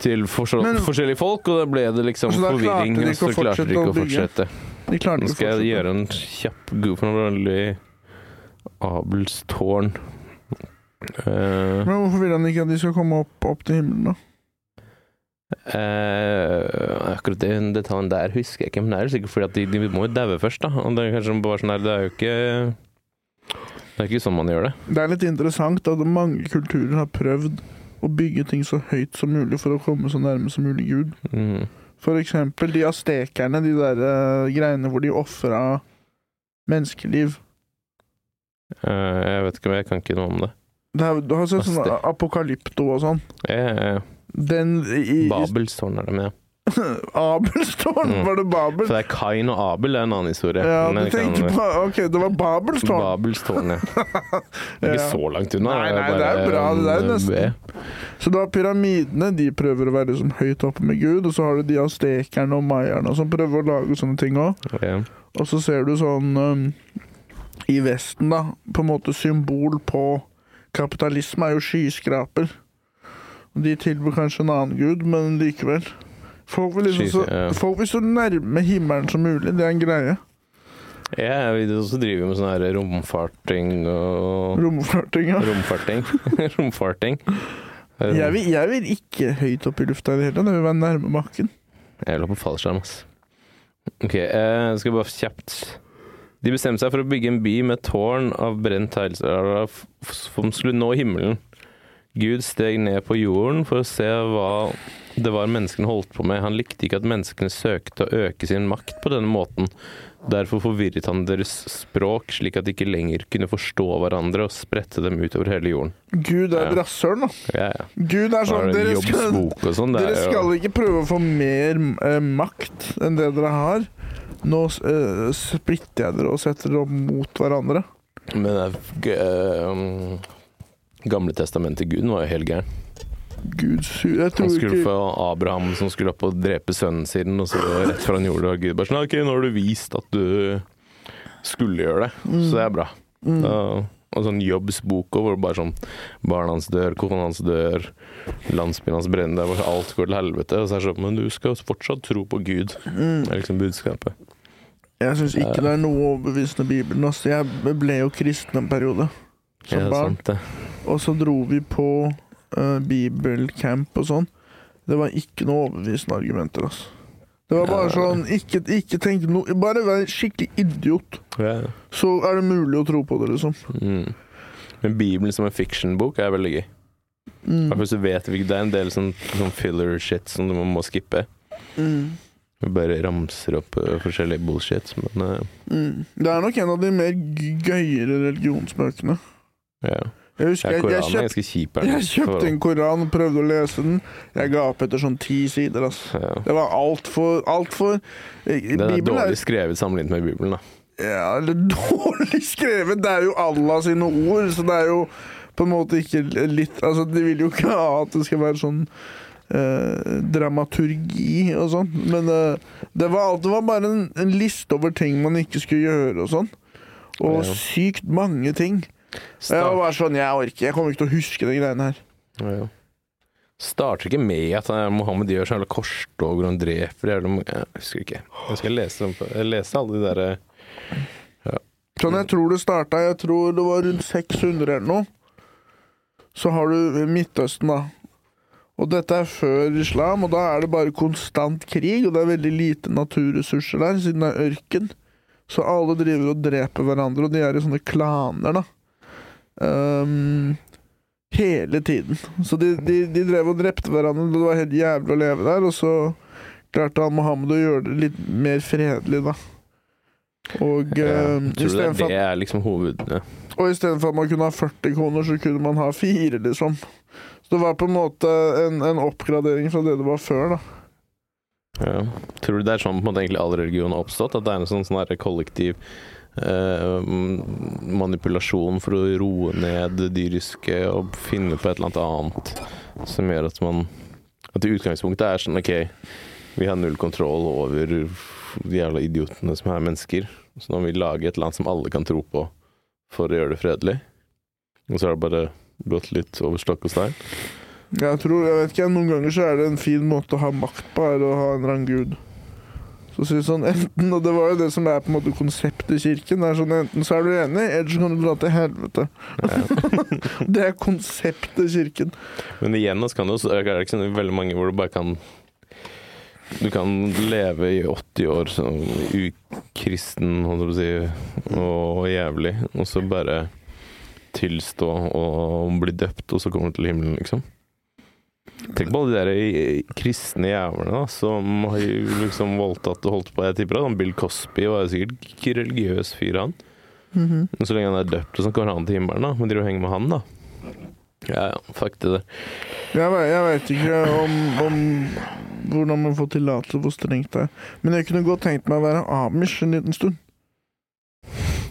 til forskjell, Men- forskjellige folk, og da ble det liksom Så forvirring, de og så klarte de ikke å fortsette. De klarte Nå ikke å skal jeg gjøre en kjapp god for noe veldig Abels tårn. Uh, Men hvorfor vil han ikke at de skal komme opp, opp til himmelen, da? Uh, akkurat den detaljen der husker jeg ikke, men det er sikkert fordi at de, de må jo daue først, da. Og det er kanskje bare sånn der, det er jo ikke Det er ikke sånn man gjør det. Det er litt interessant at mange kulturer har prøvd å bygge ting så høyt som mulig for å komme så nærme som mulig Gud. Mm. For eksempel de astekerne, de der uh, greiene hvor de ofra menneskeliv. Eh, jeg vet ikke, jeg kan ikke noe om det. Det er, du har sett sånn apokalypto og sånn. Eh, Den i, Babelstårn er det med. Abelstårn! Mm. Var det Babel? For det er Kain og Abel, det er en annen historie. Ja, du tenker kan- på Ok, det var Babelstårn. Babelstårn, ja. Det er ikke så langt unna. Nei, nei, det er bra, det er nesten. Så Så da pyramidene de prøver å være liksom høyt oppe med Gud, og så har du de aztekerne og mayerne som prøver å lage sånne ting òg. Okay. Og så ser du sånn um, I Vesten, da, på en måte symbol på kapitalisme er jo skyskraper. De tilbyr kanskje en annen gud, men likevel. Folk vil, liksom så, folk vil så nærme himmelen som mulig. Det er en greie. Ja, vi også driver med sånn her romfarting og Romfarting. Ja. Romfarting. Romfarting. Jeg, vil, jeg vil ikke høyt opp i lufta i det hele tatt. Jeg vil være nærme bakken. Jeg lå på fallskjerm, ass. Ok, jeg skal bare kjapt De bestemte seg for å bygge en by med tårn av brent teglsteiner som skulle nå himmelen. Gud steg ned på jorden for å se hva det var menneskene holdt på med. Han likte ikke at menneskene søkte å øke sin makt på denne måten. Derfor forvirret han deres språk, slik at de ikke lenger kunne forstå hverandre og spredte dem utover hele jorden. Gud er Ja. rasshøl, da. Ja, ja. Gud er sånn Dere skal, sånn? Dere er jo- skal ikke prøve å få mer eh, makt enn det dere har. Nå uh, splitter jeg dere og setter dere opp mot hverandre. Men det eh, um, Gamle testamentet Gud var jo helt gæren. Gud Jeg Han skulle ikke få Abraham som skulle opp og drepe sønnen sin, og så rett før han gjorde det, og Gud bare sånn OK, nå har du vist at du skulle gjøre det, så det er bra. mm. Og, og sånn Jobbs bok hvor bare sånn Barna hans dør, kona hans dør, landsbyen hans brenner, er alt går til helvete. Og så er det sånn Men du skal fortsatt tro på Gud. Mm. Er liksom budskapet. Jeg syns ikke det er noe overbevisende Bibelen. Altså, jeg ble jo kristen en periode som barn. sant. Og så dro vi på uh, bibelcamp og sånn. Det var ikke noe overbevisende argumenter, altså. Det var bare sånn Ikke, ikke tenk noe Bare vær skikkelig idiot. Ja. Så er det mulig å tro på det, liksom. Mm. Men Bibelen som en fiction-bok er veldig gøy. Mm. Hvertfall så vet vi ikke Det er en del sånn, sånn filler shit som du må skippe. Mm. Vi bare ramser opp uh, forskjellig bullshit, men uh, Mm. Det er nok en av de mer gøyere religionsbøkene. ja. Jeg husker Ja, jeg, jeg, er kjøpt, ganske kjip. er den. jeg kjøpte en koran og prøvde å lese den. Jeg ga opp etter sånn ti sider. Altså. ja. Det var altfor altfor Den er dårlig skrevet sammenlignet med Bibelen, da. Ja, eller dårlig skrevet. Det er jo Allah sine ord, så det er jo på en måte ikke litt Altså, de vil jo ikke ha at det skal være sånn eh, dramaturgi og sånn. Men eh, det, var, alt- det var bare en, en liste over ting man ikke skulle gjøre og sånn. Og Ja. sykt mange ting. Jeg var bare sånn, jeg orker Jeg kommer ikke til å huske de greiene her. ja. Starter ikke med at eh, Mohammed gjør sånne jævla korstog hvor han dreper jævla mange Jeg husker ikke. Jeg skal lese, dem på- jeg leste alle de derre Sånn jeg tror det starta, jeg tror det var rundt 600 eller noe. Så har du Midtøsten, da. Og dette er før islam, og da er det bare konstant krig, og det er veldig lite naturressurser der, siden det er ørken. Så alle driver og dreper hverandre, og de er i sånne klaner, da. Um, hele tiden. Så de, de, de drev og drepte hverandre, det var helt jævlig å leve der, og så klarte han Mohammed å gjøre det litt mer fredelig, da. Og ja, uh, Tror du det, det er liksom hoved... Ja. og istedenfor at man kunne ha 40 kroner, så kunne man ha fire, liksom. Så det var på en måte en, en oppgradering fra det det var før, da. Ja. Tror du det er sånn på en måte egentlig all religion har oppstått? At det er en sånn, sånn kollektiv eh, manipulasjon for å roe ned det dyriske og finne på et eller annet annet som gjør at man At utgangspunktet er sånn OK, vi har null kontroll over de jævla idiotene som er mennesker, så nå må vi lage et land som alle kan tro på for å gjøre det fredelig. Og så er det bare gått litt over stokk og stein. Jeg tror, jeg vet ikke, Noen ganger så er det en fin måte å ha makt på, er å ha en eller annen gud. Så sier sånn, enten, og Det var jo det som er på en måte konseptet i kirken. det er sånn, Enten så er du enig, eller så kan du dra til helvete. det er konseptet i kirken. Men igjen så kan også, er det ikke sånn veldig mange hvor du bare kan Du kan leve i 80 år som ukristen, holdt jeg på å si, og jævlig, og så bare tilstå og bli døpt, og så kommer du til himmelen, liksom. Tenk på alle de der kristne jævlene da, som har liksom voldtatt og holdt på. Jeg tipper at Bill Cosby var sikkert ikke religiøs fyr, han. Mm Men så lenge han er døpt, og sånn kommer han til himmelen, da. Men driver og henger med han, da. Ja, ja, fuck det der. Jeg, jeg vet ikke om, om hvordan man får tillatelse, hvor strengt det er. Men jeg kunne godt tenkt meg å være amish en liten stund.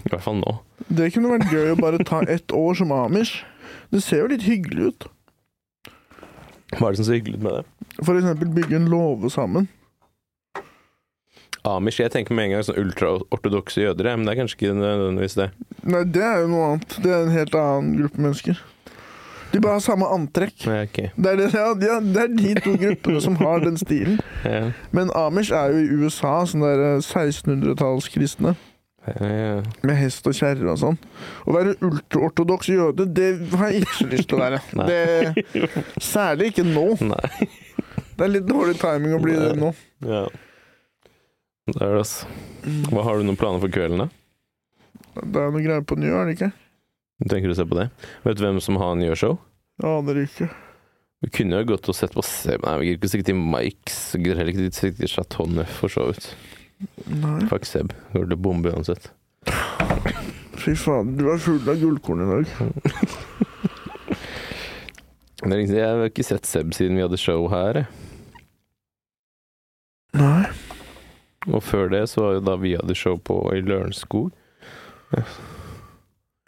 I hvert fall nå. Det kunne vært gøy å bare ta ett år som amish. Det ser jo litt hyggelig ut. Hva er det som ser hyggelig ut med det? For eksempel bygge en låve sammen. Amish, jeg tenker med en gang sånn ultraortodokse jøder, men det er kanskje ikke nødvendigvis det. Nei, det er jo noe annet. Det er en helt annen gruppe mennesker. De bare har samme antrekk. Ja, okay. Det er, det, ja, det er de to gruppene som har den stilen. Ja, Men amish er jo i USA, sånn der eh, 1600-tallskristne. Med hest og kjerre og sånn. Å være ultraortodoks jøde, det har jeg ikke lyst til å være. Det, særlig ikke nå. Nei. Det er litt dårlig timing å bli det nå. Ja. Det er det, altså. Hva Har du noen planer for kvelden, da? Det er noe greier på Njø, er det ikke? Tenker du å se på det? Vet du hvem som har Njø-show? Aner ikke. Vi kunne jo gått og sett på Nei, vi gidder ikke stikke til Mikes. Heller ikke stikke til Chateau Neuf, for så vidt. Nei. Fuck Seb. Går til bombe uansett. Fy faen, du er full av gullkorn i dag. Det er liksom, jeg har ikke sett Seb siden vi hadde show her. Nei. Og før det så var jo da vi hadde show på i Lørenskog.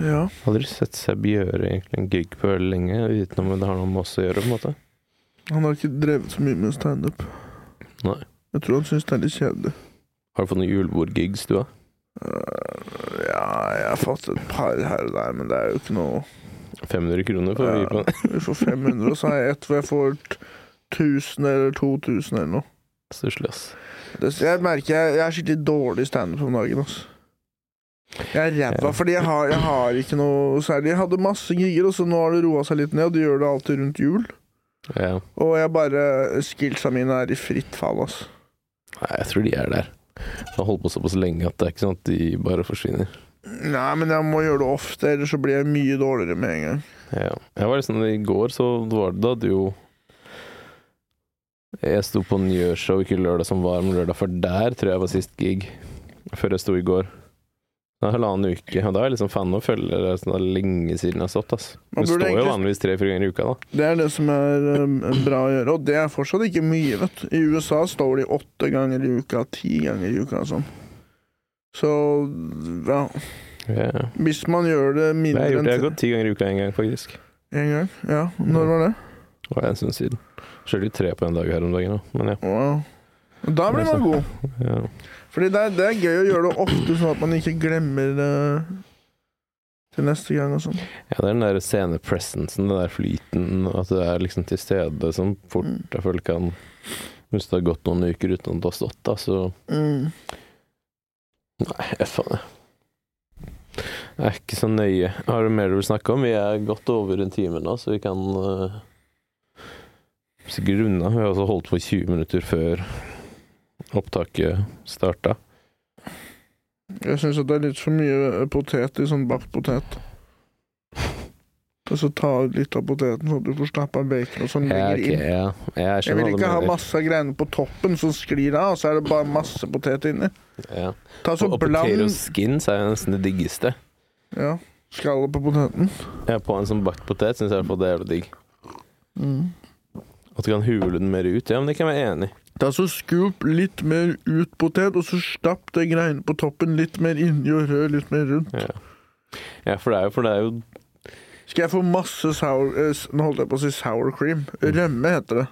Ja. Aldri sett Seb gjøre egentlig en gig på veldig lenge, utenom det har noe med oss å gjøre, på en måte. Han har ikke drevet så mye med standup. Jeg tror han syns det er litt kjedelig. Har du fått noen julebordgigs, du, da? Øh, ja, jeg har fått et par her og der, men det er jo ikke noe 500 kroner får vi på. Vi får 500, og så har jeg ett hvor jeg får 1000 eller 2000 eller noe. Stusslig, ass. Det, jeg merker jeg, jeg er skikkelig dårlig standup om dagen. ass. Jeg er ræva, fordi jeg har, jeg har ikke noe særlig. Jeg hadde masse gigger, og så nå har det roa seg litt ned, og det gjør det alltid rundt jul. Ja. Og jeg bare Skillsa mine er i fritt fall, ass. Nei, jeg tror de er der. Har holdt på såpass lenge at det er ikke sånn at de bare forsvinner. Nei, men jeg må gjøre det ofte, ellers så blir jeg mye dårligere med en gang. Ja. Jeg var liksom, I går så var det da du jo Jeg sto på Njøshow ikke lørdag som var, men lørdag før der tror jeg var sist gig. Før jeg sto i går. Det er halvannen uke. Og da er jeg liksom fan å følge det sånn, det er lenge siden jeg har stått. ass. Du Det egentlig... står jo vanligvis tre-fire ganger i uka, da. Det er det som er um, bra å gjøre, og det er fortsatt ikke mye, vet du. I USA står de åtte ganger i uka, ti ganger i uka og sånn. Så ja, Yeah. hvis man gjør det Det mindre enn jeg gjort. enn Jeg har gått ti ganger i uka en gang, faktisk. En gang Ja, når var det? Det var en stund siden. Kjørte jo tre på en dag her om dagen òg, men ja. Wow. Da blir man god. ja. Fordi det er, det er gøy å gjøre det ofte, sånn at man ikke glemmer det til neste gang og sånn. Ja, det er den der scenepresensen, den der flyten, at du er liksom til stede som fort Mm. jeg føler kan Hvis det har gått noen uker uten at du har stått, da, så Mm. Nei, jeg faen, jeg. Det er ikke så nøye. Har du mer du vil snakke om? Vi er godt over en time nå, så vi kan uh, sikkert runde av. Vi har også holdt på 20 minutter før opptaket starta. Jeg syns det er litt for mye potet i sånn bakt potet. Og så ta ut litt av poteten, så du får stappa bacon og sånn Ja, okay, inn. ja. Jeg Jeg vil ikke ha masse av greiene på toppen som sklir av, og så er det bare masse potet inni. Ja. Ta så Og bland skins er jo nesten det diggeste. ja, skallet på poteten. Ja, på en sånn bakt potet syns jeg i hvert fall det er jævlig digg. Mm. At du kan hule den mer ut. Ja, men det kan jeg være enig i. Ta så Scoop litt mer ut potet, og så stapp det greiene på toppen litt mer inni og rør litt mer rundt. Ja. ja, for det er jo, for det er jo Skal jeg få masse sour eh, Nå holdt jeg på å si sour cream. Rømme heter det.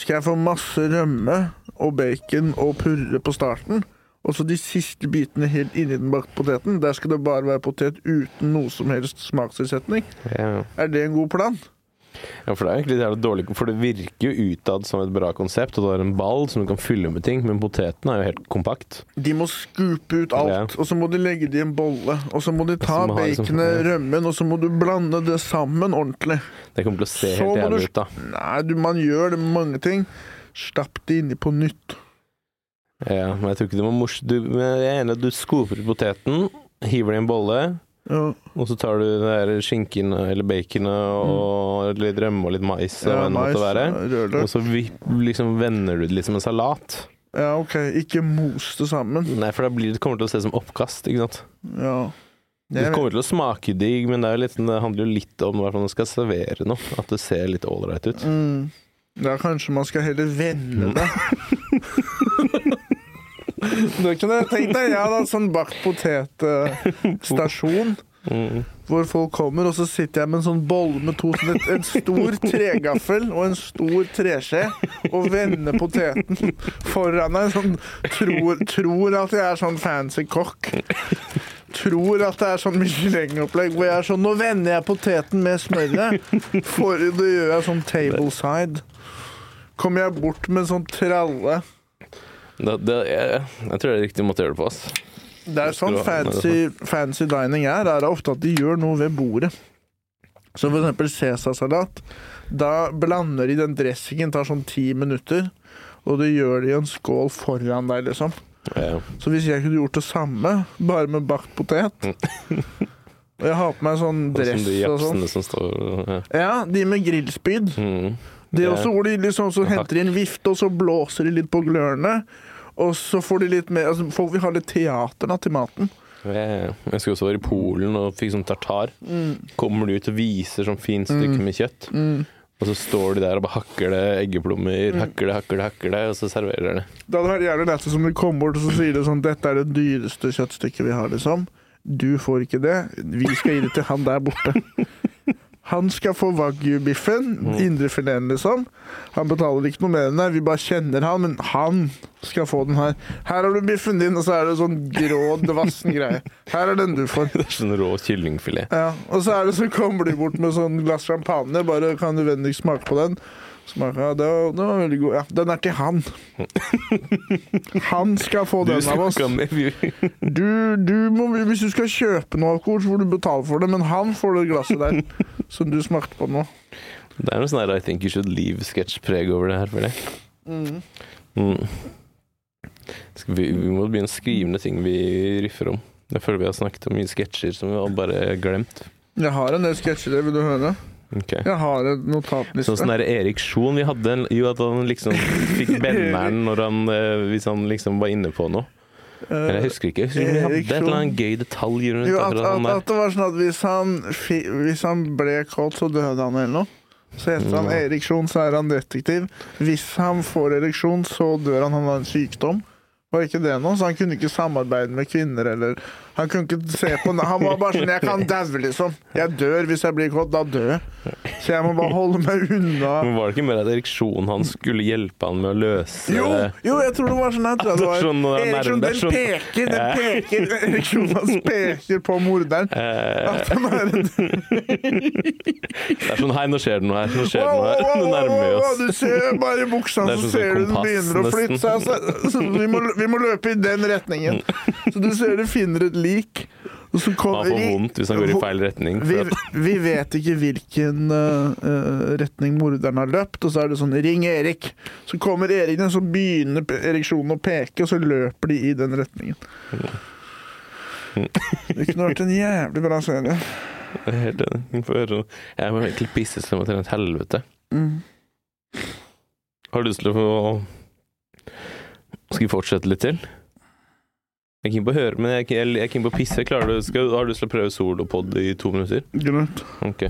Skal jeg få masse rømme og bacon og purre på starten, og så de siste bitene helt inni den bakte poteten, der skal det bare være potet uten noe som helst smakstilsetning. ja. Er det en god plan? Ja, for det er egentlig jævlig dårlig For det virker jo utad som et bra konsept, og du har en ball som du kan fylle med ting, men poteten er jo helt kompakt. De må skupe ut alt, og så må de legge det i en bolle. Og så må de ta må baconet, liksom- baconet, ja. rømmen, og så må du blande det sammen ordentlig. Det kommer til å se Så helt jævlig du- ut, da. Nei, du, man gjør det med mange ting. Stapp det inni på nytt. Ja, men jeg tror ikke det var morsomt. Du, jeg er enig at du skoper ut poteten, hiver det i en bolle, Ja, og så tar du det der skinken eller baconet og litt rømme og litt mais, ja, og, mais. Og så vi, liksom vender du det litt som en salat. Ja, OK. Ikke mos det sammen. Nei, for da blir det, kommer til å se som oppkast, ikke sant. Ja. Det kommer til å smake digg, men det, litt, det handler jo litt om hva man skal servere noe. At det ser litt ålreit ut. mm, ja, kanskje man skal heller vende det. Det kunne jeg tenkt deg. Jeg hadde hatt sånn bakt potet-stasjon. Mm. Hvor folk kommer, og så sitter jeg med en sånn bolle med to sånn et, En stor tregaffel og en stor treskje og vender poteten foran deg. Sånn, tror, tror at jeg er sånn fancy kokk. Tror at det er sånn Michelin-opplegg hvor jeg er sånn Nå vender jeg poteten med smøret. For det gjør jeg sånn tableside. Kommer jeg bort med en sånn tralle. Det, det, jeg, jeg tror det er riktig måte å gjøre det på. ass. Det er sånn fancy, fancy dining er, er ofte at de gjør noe ved bordet. Som eksempel cæsarsalat. Da blander de den dressingen, tar sånn ti minutter, og det gjør de i en skål foran deg, liksom. Ja. Så hvis jeg kunne gjort det samme, bare med bakt potet Og jeg har på meg sånn Og dress de og sånn. som står ja. Ja, de med grillspyd. mm. Det er også hvor de liksom så henter de en vifte, og så blåser de litt på glørne. Og så får de litt mer altså Folk vil ha litt teater da, til maten. Jeg husker også var i Polen og fikk sånn tartar. Kommer du ut og viser sånn fint stykke med kjøtt, Mm. og så står de der og bare hakker det eggeplommer, hakker det, hakker det, hakker det, og så serverer det. Det hadde vært jævlig lættis om de kom bort og så sier det sånn Dette er det dyreste kjøttstykket vi har, liksom. Du får ikke det. Vi skal gi det til han der borte. Han skal få wagyu-biffen, indrefileten, liksom. Han betaler ikke noe mer enn det. Vi bare kjenner han, men han skal få den her. Her har du biffen din, og så er det sånn grå, dvassen greie. Her er den du får. Det er sånn rå kyllingfilet. Ja, Og så er det så kommer de bort med sånn glass champagne. Bare kan du vennligst smake på den. Smake, ja, det var, det var veldig god. Ja, den er til han. Han skal få den av oss. Du, du må, hvis du skal kjøpe noe alkohol, så får du betale for det, men han får det glasset der som du smakte på nå. Det er noe sånn her I think you should leave-sketsjpreg over det her, føler jeg. Mm. Mm. Vi, vi må begynne å skrive ned ting vi riffer om. Jeg føler vi har snakket om mye sketsjer som vi har bare glemt. Jeg har en del sketsjer, vil du høre? Ok. Jeg har en notatliste. Sånn som der Erik Sjon, vi hadde en, jo at han liksom fikk benneren når han, eh, hvis han liksom var inne på noe. Eller jeg husker ikke. Jeg husker vi hadde et eller annet gøy detalj rundt jo, at, at, sånn at det var sånn at hvis han, hvis han ble kåt, så døde han eller noe. Så heter han Erik ereksjon, så er han detektiv. Hvis han får ereksjon, så dør han. Han har en sykdom. Var ikke det noe? Så han kunne ikke samarbeide med kvinner eller Han kunne ikke se på Han var bare sånn Jeg kan daue, liksom. Jeg dør hvis jeg blir kåt. Da dør jeg. Så jeg må bare holde meg unna. Men var det ikke mer at ereksjonen hans skulle hjelpe han med å løse Jo, jo, jeg tror det var sånn. Jeg tror det var Sånn, det er Ereksjon, nærme- det er den sånn- peker, den peker Ereksjonen hans peker på morderen. Eh, At han er en det er sånn Hei, nå skjer det noe her. Nå skjer det noe her. Nå nærmer vi oss. Du ser bare i buksa, så sånn ser du den begynner å flytte seg. Må, vi må løpe i den retningen. Så du ser du finner et lik. som kom Han får vondt hvis han går i feil retning. vi, vi vet ikke hvilken uh, retning morderen har løpt, og så er det sånn 'ring Erik'. Så kommer Erik ned, så begynner ereksjonen å peke, og så løper de i den retningen. Det kunne vært en jævlig bra serie. jeg er helt enig. Jeg må egentlig pisse så jeg må til et helvete. Mm. Har du lyst til å Skal vi fortsette litt til? Jeg er keen på å høre, men jeg keen- jeg er keen på å pisse. Klarer du, skal, har du lyst til å prøve solopod i to minutter? Greit. Ok.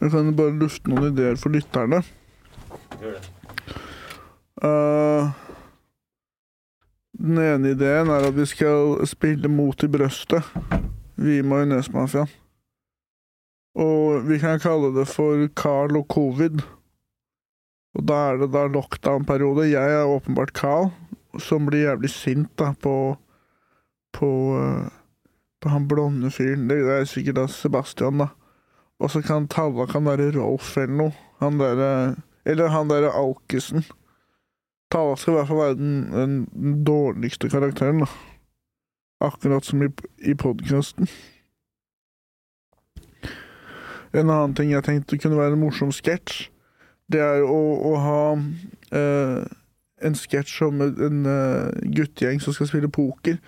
Jeg kan bare lufte noen ideer for lytterne. Eh, den ene ideen er at vi skal spille Mot i brøstet. Vi i Majonesmafiaen. Og vi kan kalle det for Carl og covid. Og da er det da lockdown-periode. Jeg er åpenbart Carl, som blir jævlig sint da på på, eh, på han blonde fyren. Det er sikkert da Sebastian, da. Og så kan Talla kan være Rolf eller noe. Han derre Eller han derre Alkesen. Talla skal i hvert fall være den, den, den dårligste karakteren, da. Akkurat som i, i podkasten. En annen ting jeg tenkte kunne være en morsom sketsj, det er å, å ha eh, en sketsj om en, eh, guttegjeng som skal spille poker.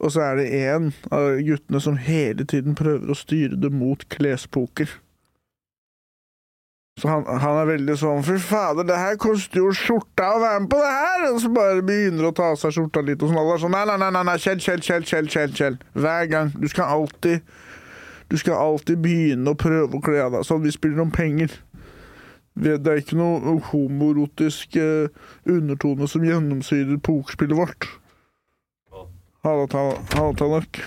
Og så er det én av guttene som hele tiden prøver å styre det mot klespoker. Så han, han er veldig sånn Fy fader, det her koster jo skjorta å være med på det her! Og så bare begynner å ta av seg skjorta litt, og sånn. Alle er sånn nei, nei, nei, nei. Kjell, Kjell, Kjell, Kjell, Kjell, Kjell. Hver gang. Du skal alltid Du skal alltid begynne å prøve å kle av deg sånn. Vi spiller om penger. Vi- Det er ikke noe homorotisk eh, undertone som gjennomsyrer pokerspillet vårt. Halla, Tal- halla, Tallak.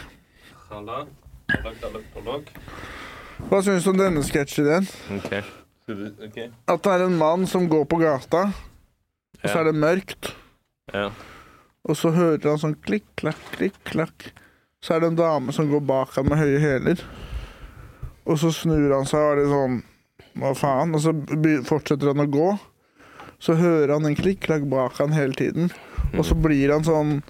Hva syns du om denne sketsjideen? Ok. Skal. At det er en mann som går på gata, og så er det mørkt, Ja. og så hører han sånn klikk, klakk, klikk, klakk. Så er det en dame som går bak han med høye hæler. Og så snur han seg og er litt sånn Hva faen? Og så fortsetter han å gå. Så hører han en klikk, klakk bak han hele tiden. Og så blir han sånn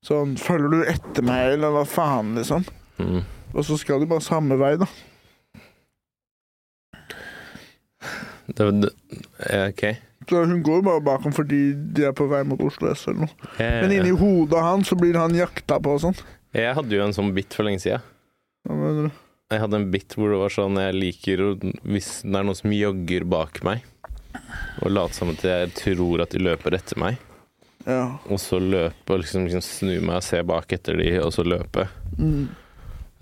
Sånn Følger du etter meg, eller hva faen, liksom? Mm. Og så skal de bare samme vei, da. Det, det, ok. Så hun går jo bare bak ham fordi de er på vei mot Oslo S eller noe. Jeg, Men inni hodet hans så blir han jakta på og sånn. jeg hadde jo en sånn bit for lenge siden. Hva mener du? Jeg hadde en bit hvor det var sånn jeg liker Hvis det er noen som jogger bak meg, og later som at jeg tror at de løper etter meg, Ja. og så løpe og liksom, liksom snu meg og se bak etter de, og så løpe. Mm.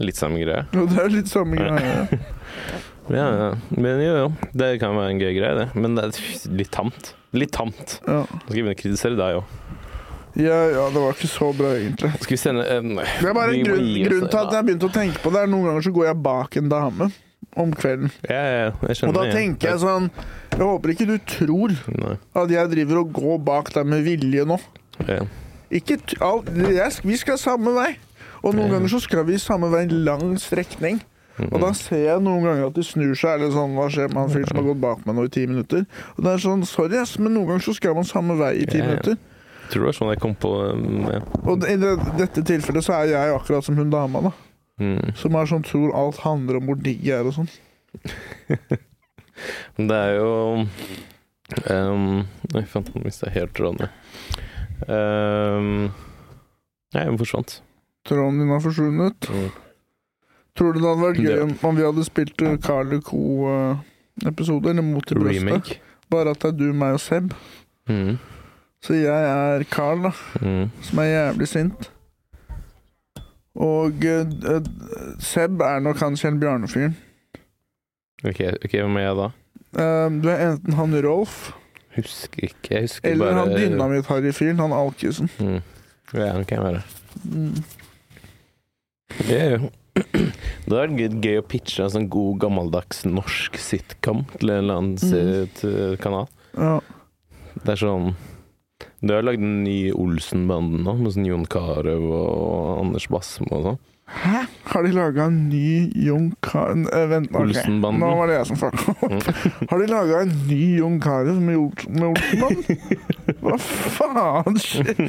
Litt samme greie. Jo, det er litt samme greie. Ja, ja. Men jo, jo. Det kan være en gøy greie, det. Men det er litt tamt. Litt tamt. Ja. Nå skal jeg begynne å kritisere deg òg. Ja, ja, det var ikke så bra, egentlig. Skal vi sende en Det er bare en grunn, grunn til at jeg begynte å tenke på det. er Noen ganger så går jeg bak en dame om kvelden. Ja, ja. Jeg skjønner Og da tenker jeg sånn Jeg håper ikke du tror Nei. at jeg driver og går bak deg med vilje nå. Ja. Ikke t all, jeg, Vi skal samme vei. Og noen ganger så skal vi samme vei en lang strekning. Mhm. Og da ser jeg noen ganger at de snur seg. Eller sånn, hva skjer med han fyren som har gått bak meg nå i ti minutter? Og det er sånn, sorry ass, men noen ganger så skal man samme vei i ti Ja, ja. minutter. Tror det var sånn jeg kom på um, ja. Og i det, dette tilfellet så er jeg akkurat som hun dama, da. mm. Som er sånn tror alt handler om hvor digg jeg er og sånn. Det er jo um, faen, nå mista jeg helt tråden. Um, nei, den forsvant. Tråden din har forsvunnet. Mm. Tror du det hadde vært gøy om, vi hadde spilt uh, Carl Co-episode, eller Mot i brøstet? Remake. Bare at det er du, meg og Seb. Mm. Så jeg er Carl, da, Mm. som er jævlig sint. Og uh, Seb er nok han Kjell Bjarne-fyren. Ok, hvem er jeg da? Um, du er enten han Rolf Husker ikke. Jeg husker eller bare han Dynamitt-Harry-fyren, han Alkisen. Mm. Ja, det kan være. Mm. Det er jo Det er vært gøy å pitche en sånn god, gammeldags norsk sitcom til en eller annen Mm. kanal. Ja. Det er sånn Du har lagd en ny Olsen-banden nå, med sånn Jon Carew og Anders Basmo og sånn. Hæ? Har de laga en ny Jon Carew eh, Vent, ok. Olsenbanden. Nå var det jeg som fucka opp. Har de laga en ny Jon Carew med, Olsen, med Olsenbanden? Hva faen skjer?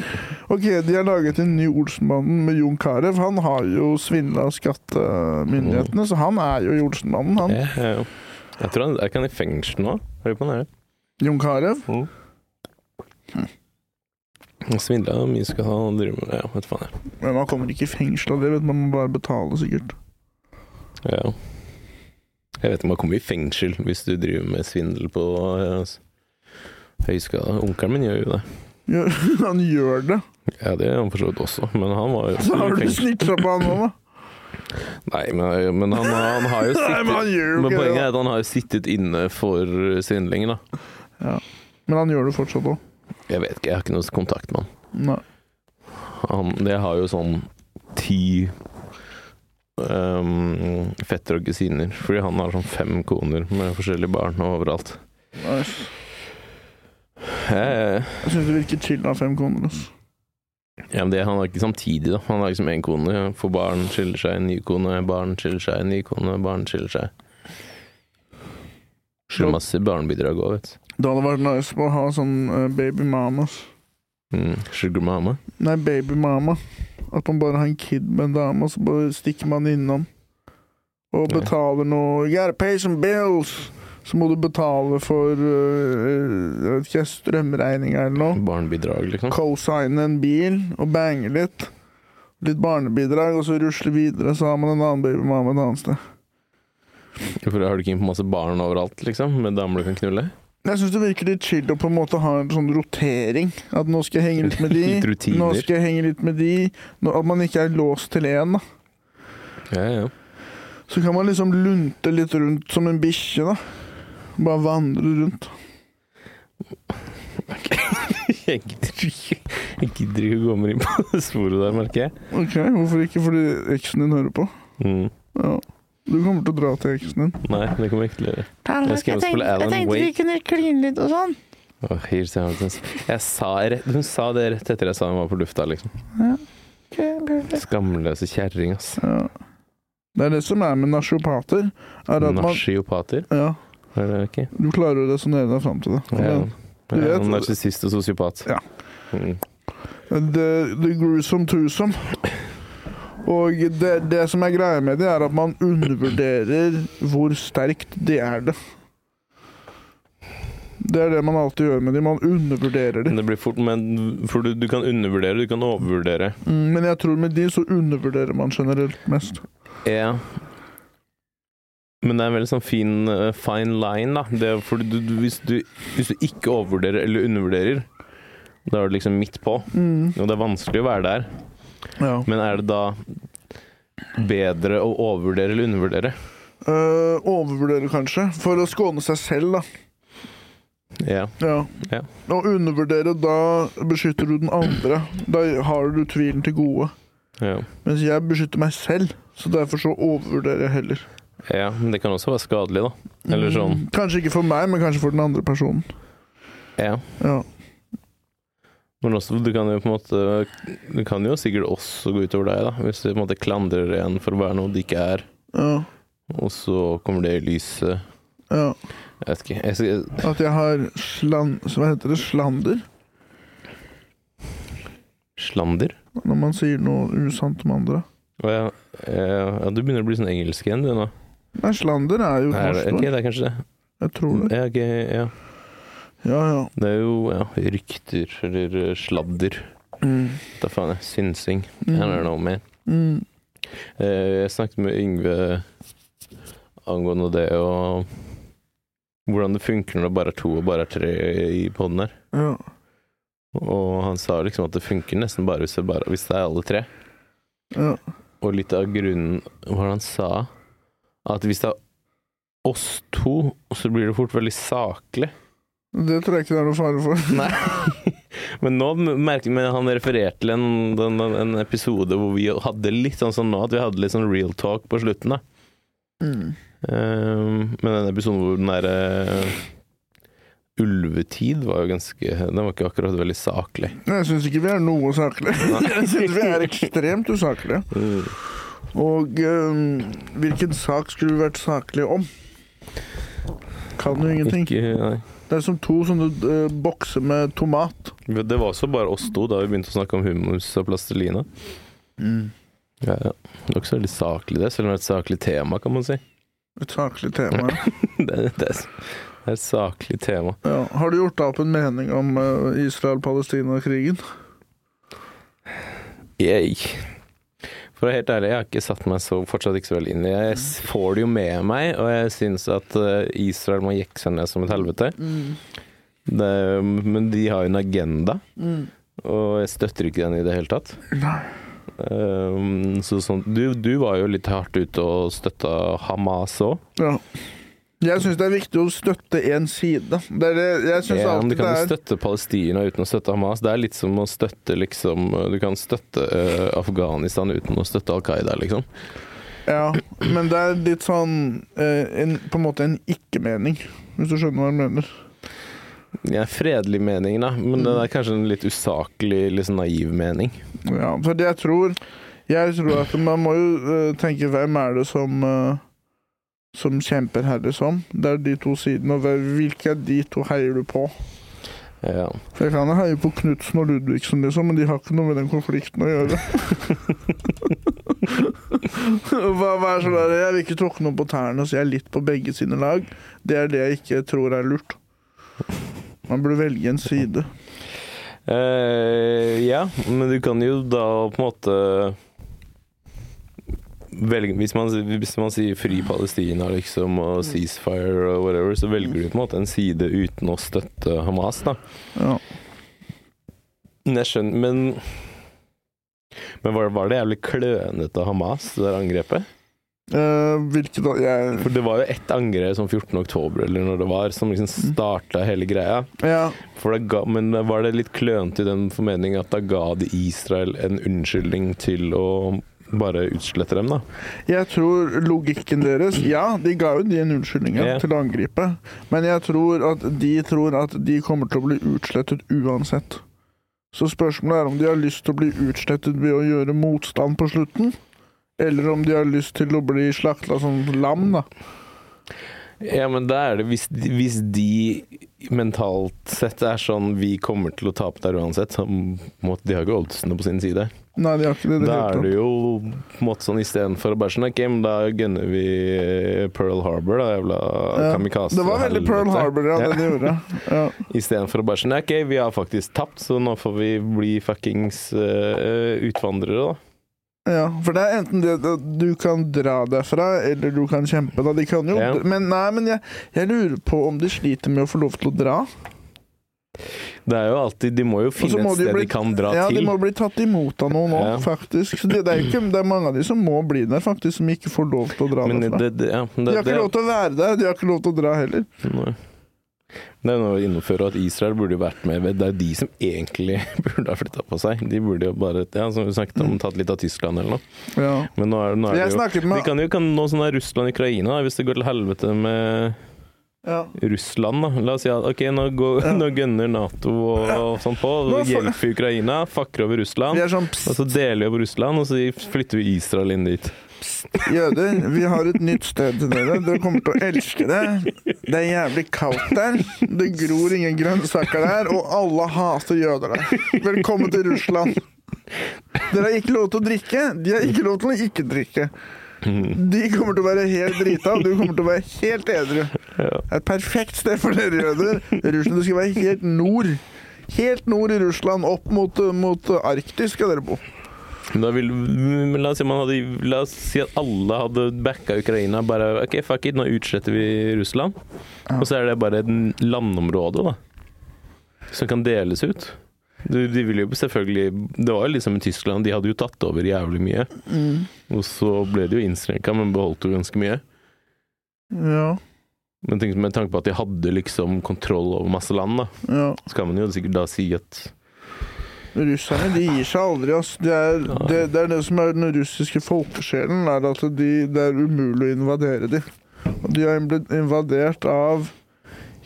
Ok, de har laget en ny Olsenbanden med Jon Carew. Han har jo svindla skattemyndighetene, så han er jo i Olsenbanden, han. Jeg tror han er ikke han i fengsel nå? Hør på han her. Jon Carew. Han svindla mye skal han drive med Ja, vet faen jeg. Men man kommer ikke i fengsel av det, vet man må bare betale, sikkert. Ja. Jeg vet om kommer i fengsel hvis du driver med svindel på ja, s- høyskala. Onkelen min gjør jo det. Ja, han gjør det. Ja, det gjør han for så vidt også, men han var jo Så har du snitcha på han nå, da. Nei, men, men han, han har jo Nei, men Men poenget er at han har jo sittet inne for svindlingen, da. Ja. Men han gjør det fortsatt òg. Jeg vet ikke, jeg har ikke noe kontakt med han. Nei. han det har jo sånn ti um, fetter og kusiner, fordi han har sånn fem koner med forskjellige barn overalt. Nice. Jeg, Jeg syns det virker chill av fem koner. ass. Ja, men det, Han har ikke samtidig, da. Han har liksom én kone, får barn, skiller seg, en ny kone, barn, skiller seg, en ny kone, barn, skiller seg. Så masse barnebidrag òg, vet du. Det hadde vært nice å ha sånn uh, baby mamas. Mm, sugar mama. Nei, baby mama. At man bare har en kid med en dame, og så bare stikker man innom. Og betaler noe You gotta pay some bills! Så må du betale for uh, jeg vet ikke, strømregninga eller noe. Barnebidrag, liksom. Co-signe en bil og bange litt. Litt barnebidrag, og så rusle videre, så har man en annen baby mama et annet sted. For har du ikke inn på masse barn overalt, liksom? Med damer du kan knulle? Jeg syns det virker litt chill å på en måte ha en sånn rotering. At nå skal jeg henge litt med de, Litt nå skal jeg henge litt med de. At man ikke er låst til én, da. Ja, ja. Så kan man liksom lunte litt rundt som en bikkje, da. Bare vandre rundt. Jeg gidder ikke å gå mer inn på det sporet der, merker jeg. Ok, Hvorfor ikke? Fordi eksen din hører på? Mm. Ja. Du kommer til å dra til eksen din. Nei, det kommer jeg ikke til å gjøre. Jeg skal hjem og spille Alan Wake. kunne kline litt og sånn. Irriterende. Jeg sa rett, hun sa det rett etter jeg sa hun var på lufta, liksom. Skamløse kjerring, ass. Ja. Det er det som er med nasjopater. Er man, ja, Er det ikke? du klarer å resonnere deg fram til det. Ja. Du Ja, Narsissist og sosiopat. Ja. Mm. The, the gruesome twosome. Og det, det som er greia med det, er at man undervurderer hvor sterkt de er det. Det er det man alltid gjør med dem. Man undervurderer dem. Det blir fort Men for du, du kan undervurdere, du kan overvurdere. Mm, Men jeg tror med de så undervurderer man generelt mest. Ja. Men det er en veldig sånn fin uh, fine line, da. Det er for du, du, hvis, du, hvis du ikke overvurderer eller undervurderer, da er du liksom midt på. Mm. Og det er vanskelig å være der. Ja. Men er det da bedre å overvurdere eller undervurdere? Uh, overvurdere, kanskje. For å skåne seg selv, da. Ja. Ja. Ja. Og undervurdere, da beskytter du den andre. Da har du tvilen til gode. ja. Mens jeg beskytter meg selv, så derfor så overvurderer jeg heller. Ja, men det kan også være skadelig, da. Eller sånn. Mm, Kanskje ikke for meg, men kanskje for den andre personen. Ja. Ja. Men også, du kan jo på en måte Du kan jo sikkert også gå utover deg, da. Hvis du på en måte klandrer en for å være noe det ikke er, Ja. og så kommer det i lyset ja. Jeg vet ikke. Jeg skal, At jeg har sland... Hva heter det? Slander? slander? Når man sier noe usant om andre. Å ja, ja, du begynner å bli sånn engelsk igjen, du nå. Nei, slander er jo norsk ok, det er kanskje det. Jeg tror det. Ja, ok, ja. Ja, ja. Det er jo ja, rykter eller eh, sladder. Mm. Da faen jeg. Synsing. I Mm. don't know, man. Mm. Eh, Jeg snakket med Yngve angående det og hvordan det funker når det bare er to og bare er tre i poden her. Ja. Og han sa liksom at det funker nesten bare hvis det, bare, hvis det er alle tre. ja. Og litt av grunnen var han sa? At hvis det er oss to, så blir det fort veldig saklig. Det tror jeg ikke det er noe fare for. Nei. Men nå merker men han refererte til en, en, en, episode hvor vi hadde litt sånn som nå, at vi hadde litt sånn real talk på slutten. da. Mm. Uh, men den episoden hvor den derre uh, Ulvetid var jo ganske Den var ikke akkurat veldig saklig. Nei, Jeg syns ikke vi er noe saklig. Jeg syns vi er ekstremt usaklige. Mm. Og um, hvilken sak skulle vi vært saklige om? Kan jo ingenting. Ikke, nei. Det er som to sånne uh, bokser med tomat. Det var også bare oss to da vi begynte å snakke om hummus og plastelina. Mm. Ja, ja. Det er ikke så veldig saklig, det, selv om det er et saklig tema, kan man si. Et saklig tema. det, er, det, det er et saklig tema. Ja. Har du gjort deg opp en mening om uh, Israel-Palestina-krigen? Jeg For å være helt ærlig, jeg har ikke satt meg så fortsatt ikke så veldig inn i det. Jeg får det jo med meg, og jeg syns at uh, Israel må jekke seg ned som et helvete. Det, men de har jo en agenda, Mm. og jeg støtter ikke den i det hele tatt. Um, så sånn, du, du var jo litt hardt ute og støtta Hamas òg. Ja. Jeg syns det er viktig å støtte én side. Det er det, Ja, du kan er støtte Palestina uten å støtte Hamas. Det er litt som å støtte liksom Du kan støtte uh, Afghanistan uten å støtte Al Qaida, liksom. Ja, men det er litt sånn uh, en, På en måte en ikke-mening, hvis du skjønner hva jeg mener. Ja, fredelig mening, da, men det er kanskje en litt usaklig, litt sånn naiv mening. Ja, for jeg tror Jeg tror at man må jo uh, tenke hvem er det som eh, som kjemper her, liksom. Det er de to sidene, og hvilke av de to heier du på? Ja. For Jeg kan heie på Knutsen og Ludvigsen, liksom, men de har ikke noe med den konflikten å gjøre. er sånn der, Jeg vil ikke tråkke noen på tærne, så jeg er litt på begge sine lag. Det er det jeg ikke tror er lurt. Man burde velge en side. Eh, ja, men du kan jo da på en måte velge, hvis, man, hvis man sier fri Palestina liksom, og ceasefire og whatever, så velger du på en måte en side uten å støtte Hamas, da. Ja. Men jeg skjønner Men, men var, var det jævlig klønete av Hamas, det der angrepet? Uh, hvilket da jeg, For det var jo ett angrep som 14. oktober, eller når det var, som liksom starta hele greia. ja, ga, men var det litt klønete i den formening at da ga de Israel en unnskyldning til å bare utsletter dem, da? Jeg tror logikken deres Ja, de ga jo de en unnskyldning Ja. til å angripe, men jeg tror at de tror at de kommer til å bli utslettet uansett. Så spørsmålet er om de har lyst til å bli utslettet ved å gjøre motstand på slutten, eller om de har lyst til å bli slakta som lam, da. Ja, men da er det hvis de, hvis de mentalt sett er sånn Vi kommer til å tape der uansett, så de har ikke oddsene på sin side. Nei, de har ikke det. det Da er det jo på en måte sånn istedenfor å bare sånn Ok, men da gunner vi Pearl Harbor, da, jævla Ja, kamikaze. Det var veldig Pearl. Harbor, ja, det de gjorde. Ja. Istedenfor å bare sånn Ok, vi har faktisk tapt, så nå får vi bli fuckings uh, utvandrere, da. Ja, for det er enten det at du kan dra derfra, eller du kan kjempe. Da. De kan jo, Ja. Men nei, men jeg, jeg lurer på om de sliter med å få lov til å dra. Det er jo alltid De må jo finne må et de sted bli- de kan dra ja, til. de må bli tatt imot av noen nå, Ja. faktisk. Så det, det, er ikke, det er mange av de som må bli der, faktisk, som ikke får lov til å dra Men derfra. det, ja, de har ikke lov til å være der, de har ikke lov til å dra heller. Nei. Det er noe å innføre at Israel burde jo vært med. Det er de som egentlig burde ha flytta på seg. De burde jo bare ja, som vi snakket om, tatt litt av Tyskland eller noe. Ja. Men nå er, nå er det jo Vi kan jo kan nå sånn der Russland-Ukraina, hvis det går til helvete med ja. Russland. da La oss si at ok, nå, går, Ja. nå gønner Nato og, og sånn på, og hjelper Ukraina, fucker over Russland. Er sånn Og så deler vi opp Russland, og så flytter vi Israel inn dit. Jøder, vi har et nytt sted til dere. Dere kommer til å elske det. Det er jævlig kaldt der. Det gror ingen grønnsaker der, og alle hater jøder der. Velkommen til Russland. Dere har ikke lov til å drikke. De har ikke lov til å ikke drikke. De kommer til å være helt drita, og du kommer til å være helt edru. Et perfekt sted for dere jøder. Russland Du skal være helt nord. Helt nord i Russland, opp mot, mot Arktis skal dere bo. Vil, la, oss si man hadde, la oss si at alle hadde backa Ukraina. Bare OK, fuck it, nå utsletter vi Russland. Og så er det bare et landområde da som kan deles ut. De, de ville jo selvfølgelig Det var jo liksom i Tyskland, de hadde jo tatt over jævlig mye. Og så ble det jo innskrenka, men beholdt jo ganske mye. Ja, Men tenk, med tanke på at de hadde liksom kontroll over masse land, da, ja. så kan man jo sikkert da si at Russerne de gir seg aldri. ass. Det er det, det, er det som er den russiske folkesjelen, er at de, det er umulig å invadere dem. Og de har blitt invadert av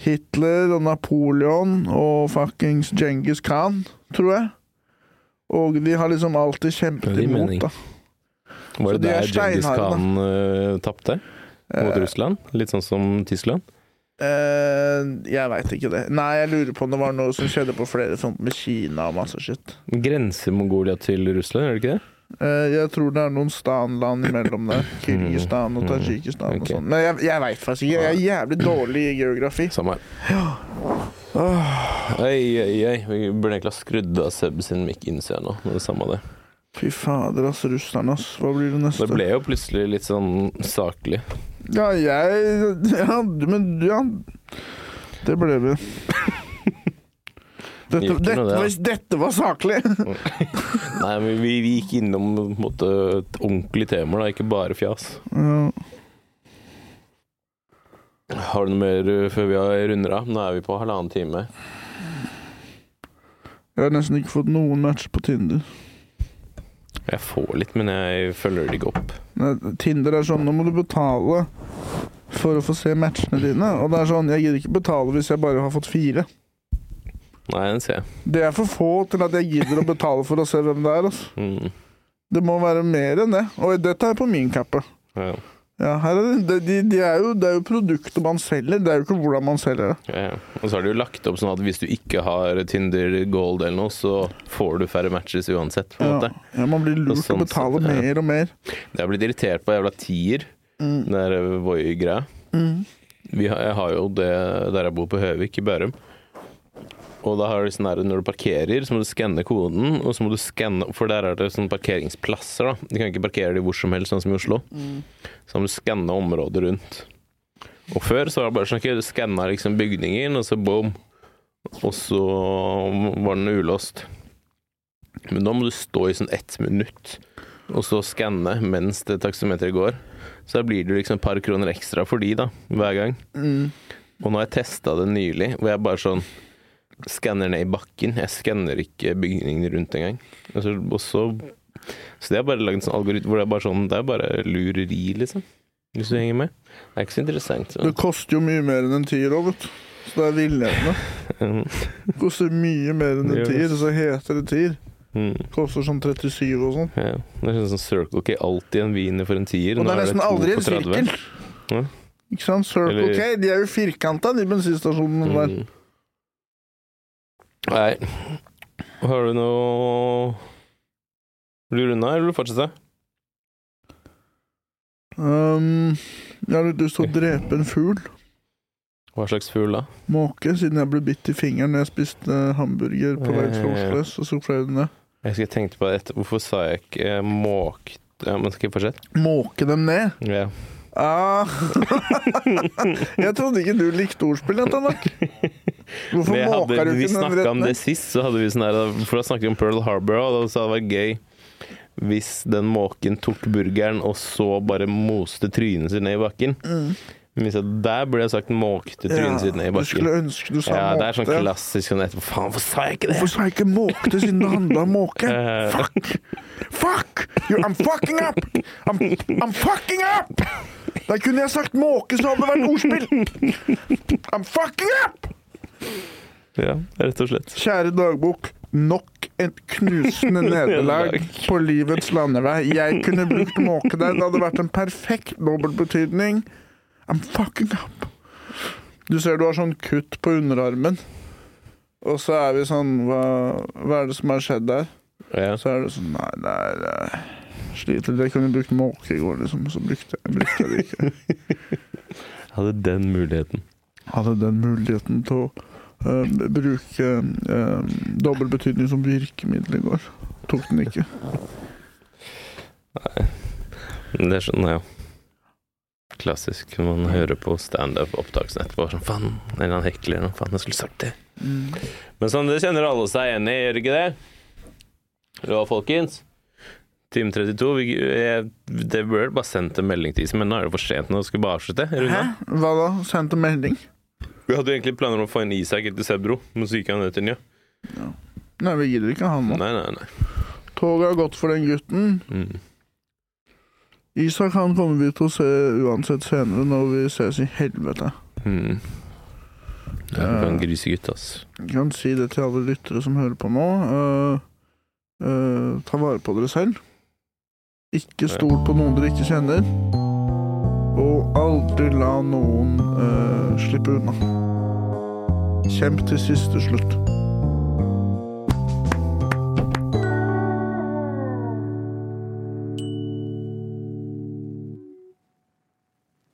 Hitler og Napoleon og fuckings Djengis Khan, tror jeg. Og de har liksom alltid kjempet imot, da. Var det de er der Djengis. Khan uh, tapte? Mot Eh, Russland? Litt sånn som Tyskland? Eh, jeg veit ikke det. Nei, jeg lurer på om det var noe som skjedde på flere fronter med Kina og masse shit. Grenser Mongolia til Russland, gjør det ikke det? Eh, jeg tror det er noen stanland imellom der. Kirgistan og Mm. Tadsjikistan okay. og sånn. Men jeg, jeg veit faktisk ikke. Jeg er jævlig dårlig i geografi. Samme her. Oi, oi, oi. Vi burde egentlig ha skrudd av Seb sin mic innsida nå. Men det er samme det. Fy fader, ass. Russerne, ass. Hva blir det neste? Det ble jo plutselig litt sånn saklig. Ja, jeg Ja, men ja. Det ble vi. Dette, dette, det, da. hvis dette var saklig Nei, men vi, vi gikk innom måte, et ordentlig tema, da, ikke bare fjas. ja. Har du noe mer uh, før vi har runder av? Nå er vi på halvannen time. Jeg har nesten ikke fått noen match på Tinder. Jeg får litt, men jeg følger det ikke opp. Tinder er sånn, nå må du betale for å få se matchene dine. Og det er sånn, jeg gidder ikke betale hvis jeg bare har fått fire. Nei, den ser jeg. Det er for få til at jeg gidder å betale for å se hvem det er. Altså. Mm. Det må være mer enn det. Og dette er på min kappe. Ja, Ja, her er det, de, de er jo, det er jo produktet man selger, det er jo ikke hvordan man selger det. ja, ja. Og så har de jo lagt opp sånn at hvis du ikke har Tinder Gold eller noe, så får du færre matches uansett. på en måte. ja, man blir lurt sånn til å betale sett, ja. mer og mer. Jeg har blitt irritert på jævla tier, Mm. den der Voi-greia. Mm. Jeg har jo det der jeg bor på Høvik, i Bærum. Og da har du sånn når du parkerer, så må du skanne koden, og så må du skanne For der er det sånne parkeringsplasser, da. Du kan ikke parkere de hvor som helst, sånn som i Oslo. Så må du skanne området rundt. Og før så var det bare sånn, at du skanna liksom bygningen, og så boom. Og så var den ulåst. Men nå må du stå i sånn ett minutt, og så skanne mens det taksometeret går. Så da blir det liksom et par kroner ekstra for de, da, hver gang. Mm. Og nå har jeg testa det nylig, hvor jeg bare sånn skanner ned i bakken. Jeg skanner ikke bygningen rundt engang. Altså, og så så det er bare lagd en sånn algoritme hvor det er bare sånn Det er bare lureri, liksom. Hvis du henger med. Det er ikke så interessant. Det koster jo mye mer enn en tier òg, vet du. Så det er villedende. Det koster mye mer enn en tier, så heter det tier. Mm. Koster sånn 37 og sånn. Ja. Det er sånn Circle K. Alltid en wiener for en tier. Og det er nesten aldri en for 30. sirkel. Ja. Ikke sant? Circle K, de er jo firkanta, de bensinstasjonene der. Nei. Har du noe Vil du runde eller vil du fortsette? Um, jeg har litt lyst til å drepe en fugl. Hva slags fugl da? Måke, siden jeg ble bitt i fingeren når jeg spiste hamburger på vei til. Oslo S, og så fløy den ned. Jeg husker jeg tenkte på det etter. Hvorfor sa jeg ikke måke Ja, men skal jeg fortsette? Måke dem ned? Ja. Ah. jeg trodde ikke du likte ordspill, dette nok. Hvorfor hadde, du vi ikke den snakka om det sist, så hadde vi sånn her For da snakket vi om Pearl Harbor, og da sa det var gøy hvis den måken tok burgeren og så bare moste trynet sitt ned i bakken. Mm. Der burde jeg sagt måkte trynet sitt ned i du bakken. skulle ønske du sa Ja, det er sånn klassisk sånn etterpå Faen, hvorfor sa jeg ikke det? Hvorfor sa jeg ikke måkte siden det handla om måke? Eh, Fuck! Fuck! You, I'm fucking up! I'm, I'm fucking up! Da kunne jeg sagt måke, så hadde det vært ordspill. I'm fucking up! Ja, rett og slett. Kjære dagbok. Nok et knusende nederlag på livets landevei. Jeg kunne brukt måke der. Det hadde vært en perfekt dobbeltbetydning. I'm fucking up. Du ser du har sånn kutt på underarmen. Og så er vi sånn Hva, hva er det som har skjedd der? Ja. Så er det sånn Nei, det er eh, Sliter. Jeg kunne brukt måke i går, liksom. Så brukte jeg, brukte jeg det ikke. Hadde den muligheten. Hadde den muligheten til å eh, bruke uh, dobbeltbetydning som virkemiddel i går. Tok den ikke. Men Det er sånn, jo. Klassisk. Man hører på standup-opptakene etterpå. Sånn, faen, eller han hekler eller noe. Faen, jeg skulle sagt det. Men sånn, det kjenner alle seg igjen i, gjør ikke det? Ja, folkens. Time 32. Vi, jeg, det burde bare sendt en melding til Isen, men nå er det for sent. Nå skal vi bare avslutte. Hæ? Hva da? Sendt en melding? Vi hadde jo egentlig planer om å få inn Isak etter Sebro, men så gikk han ned til Nja Nei, vi gidder ikke han nå. Nei, nei, nei. Toget har gått for den gutten. Mm. Isak han kommer vi til å se uansett senere, når vi ses i helvete. Mm. Ja, du kan grisegutt, ass. Jeg kan si det til alle lyttere som hører på nå. Uh, uh, ta vare på dere selv. Ikke stol på noen dere ikke kjenner. Og aldri la noen uh, slippe unna. Kjemp til siste slutt.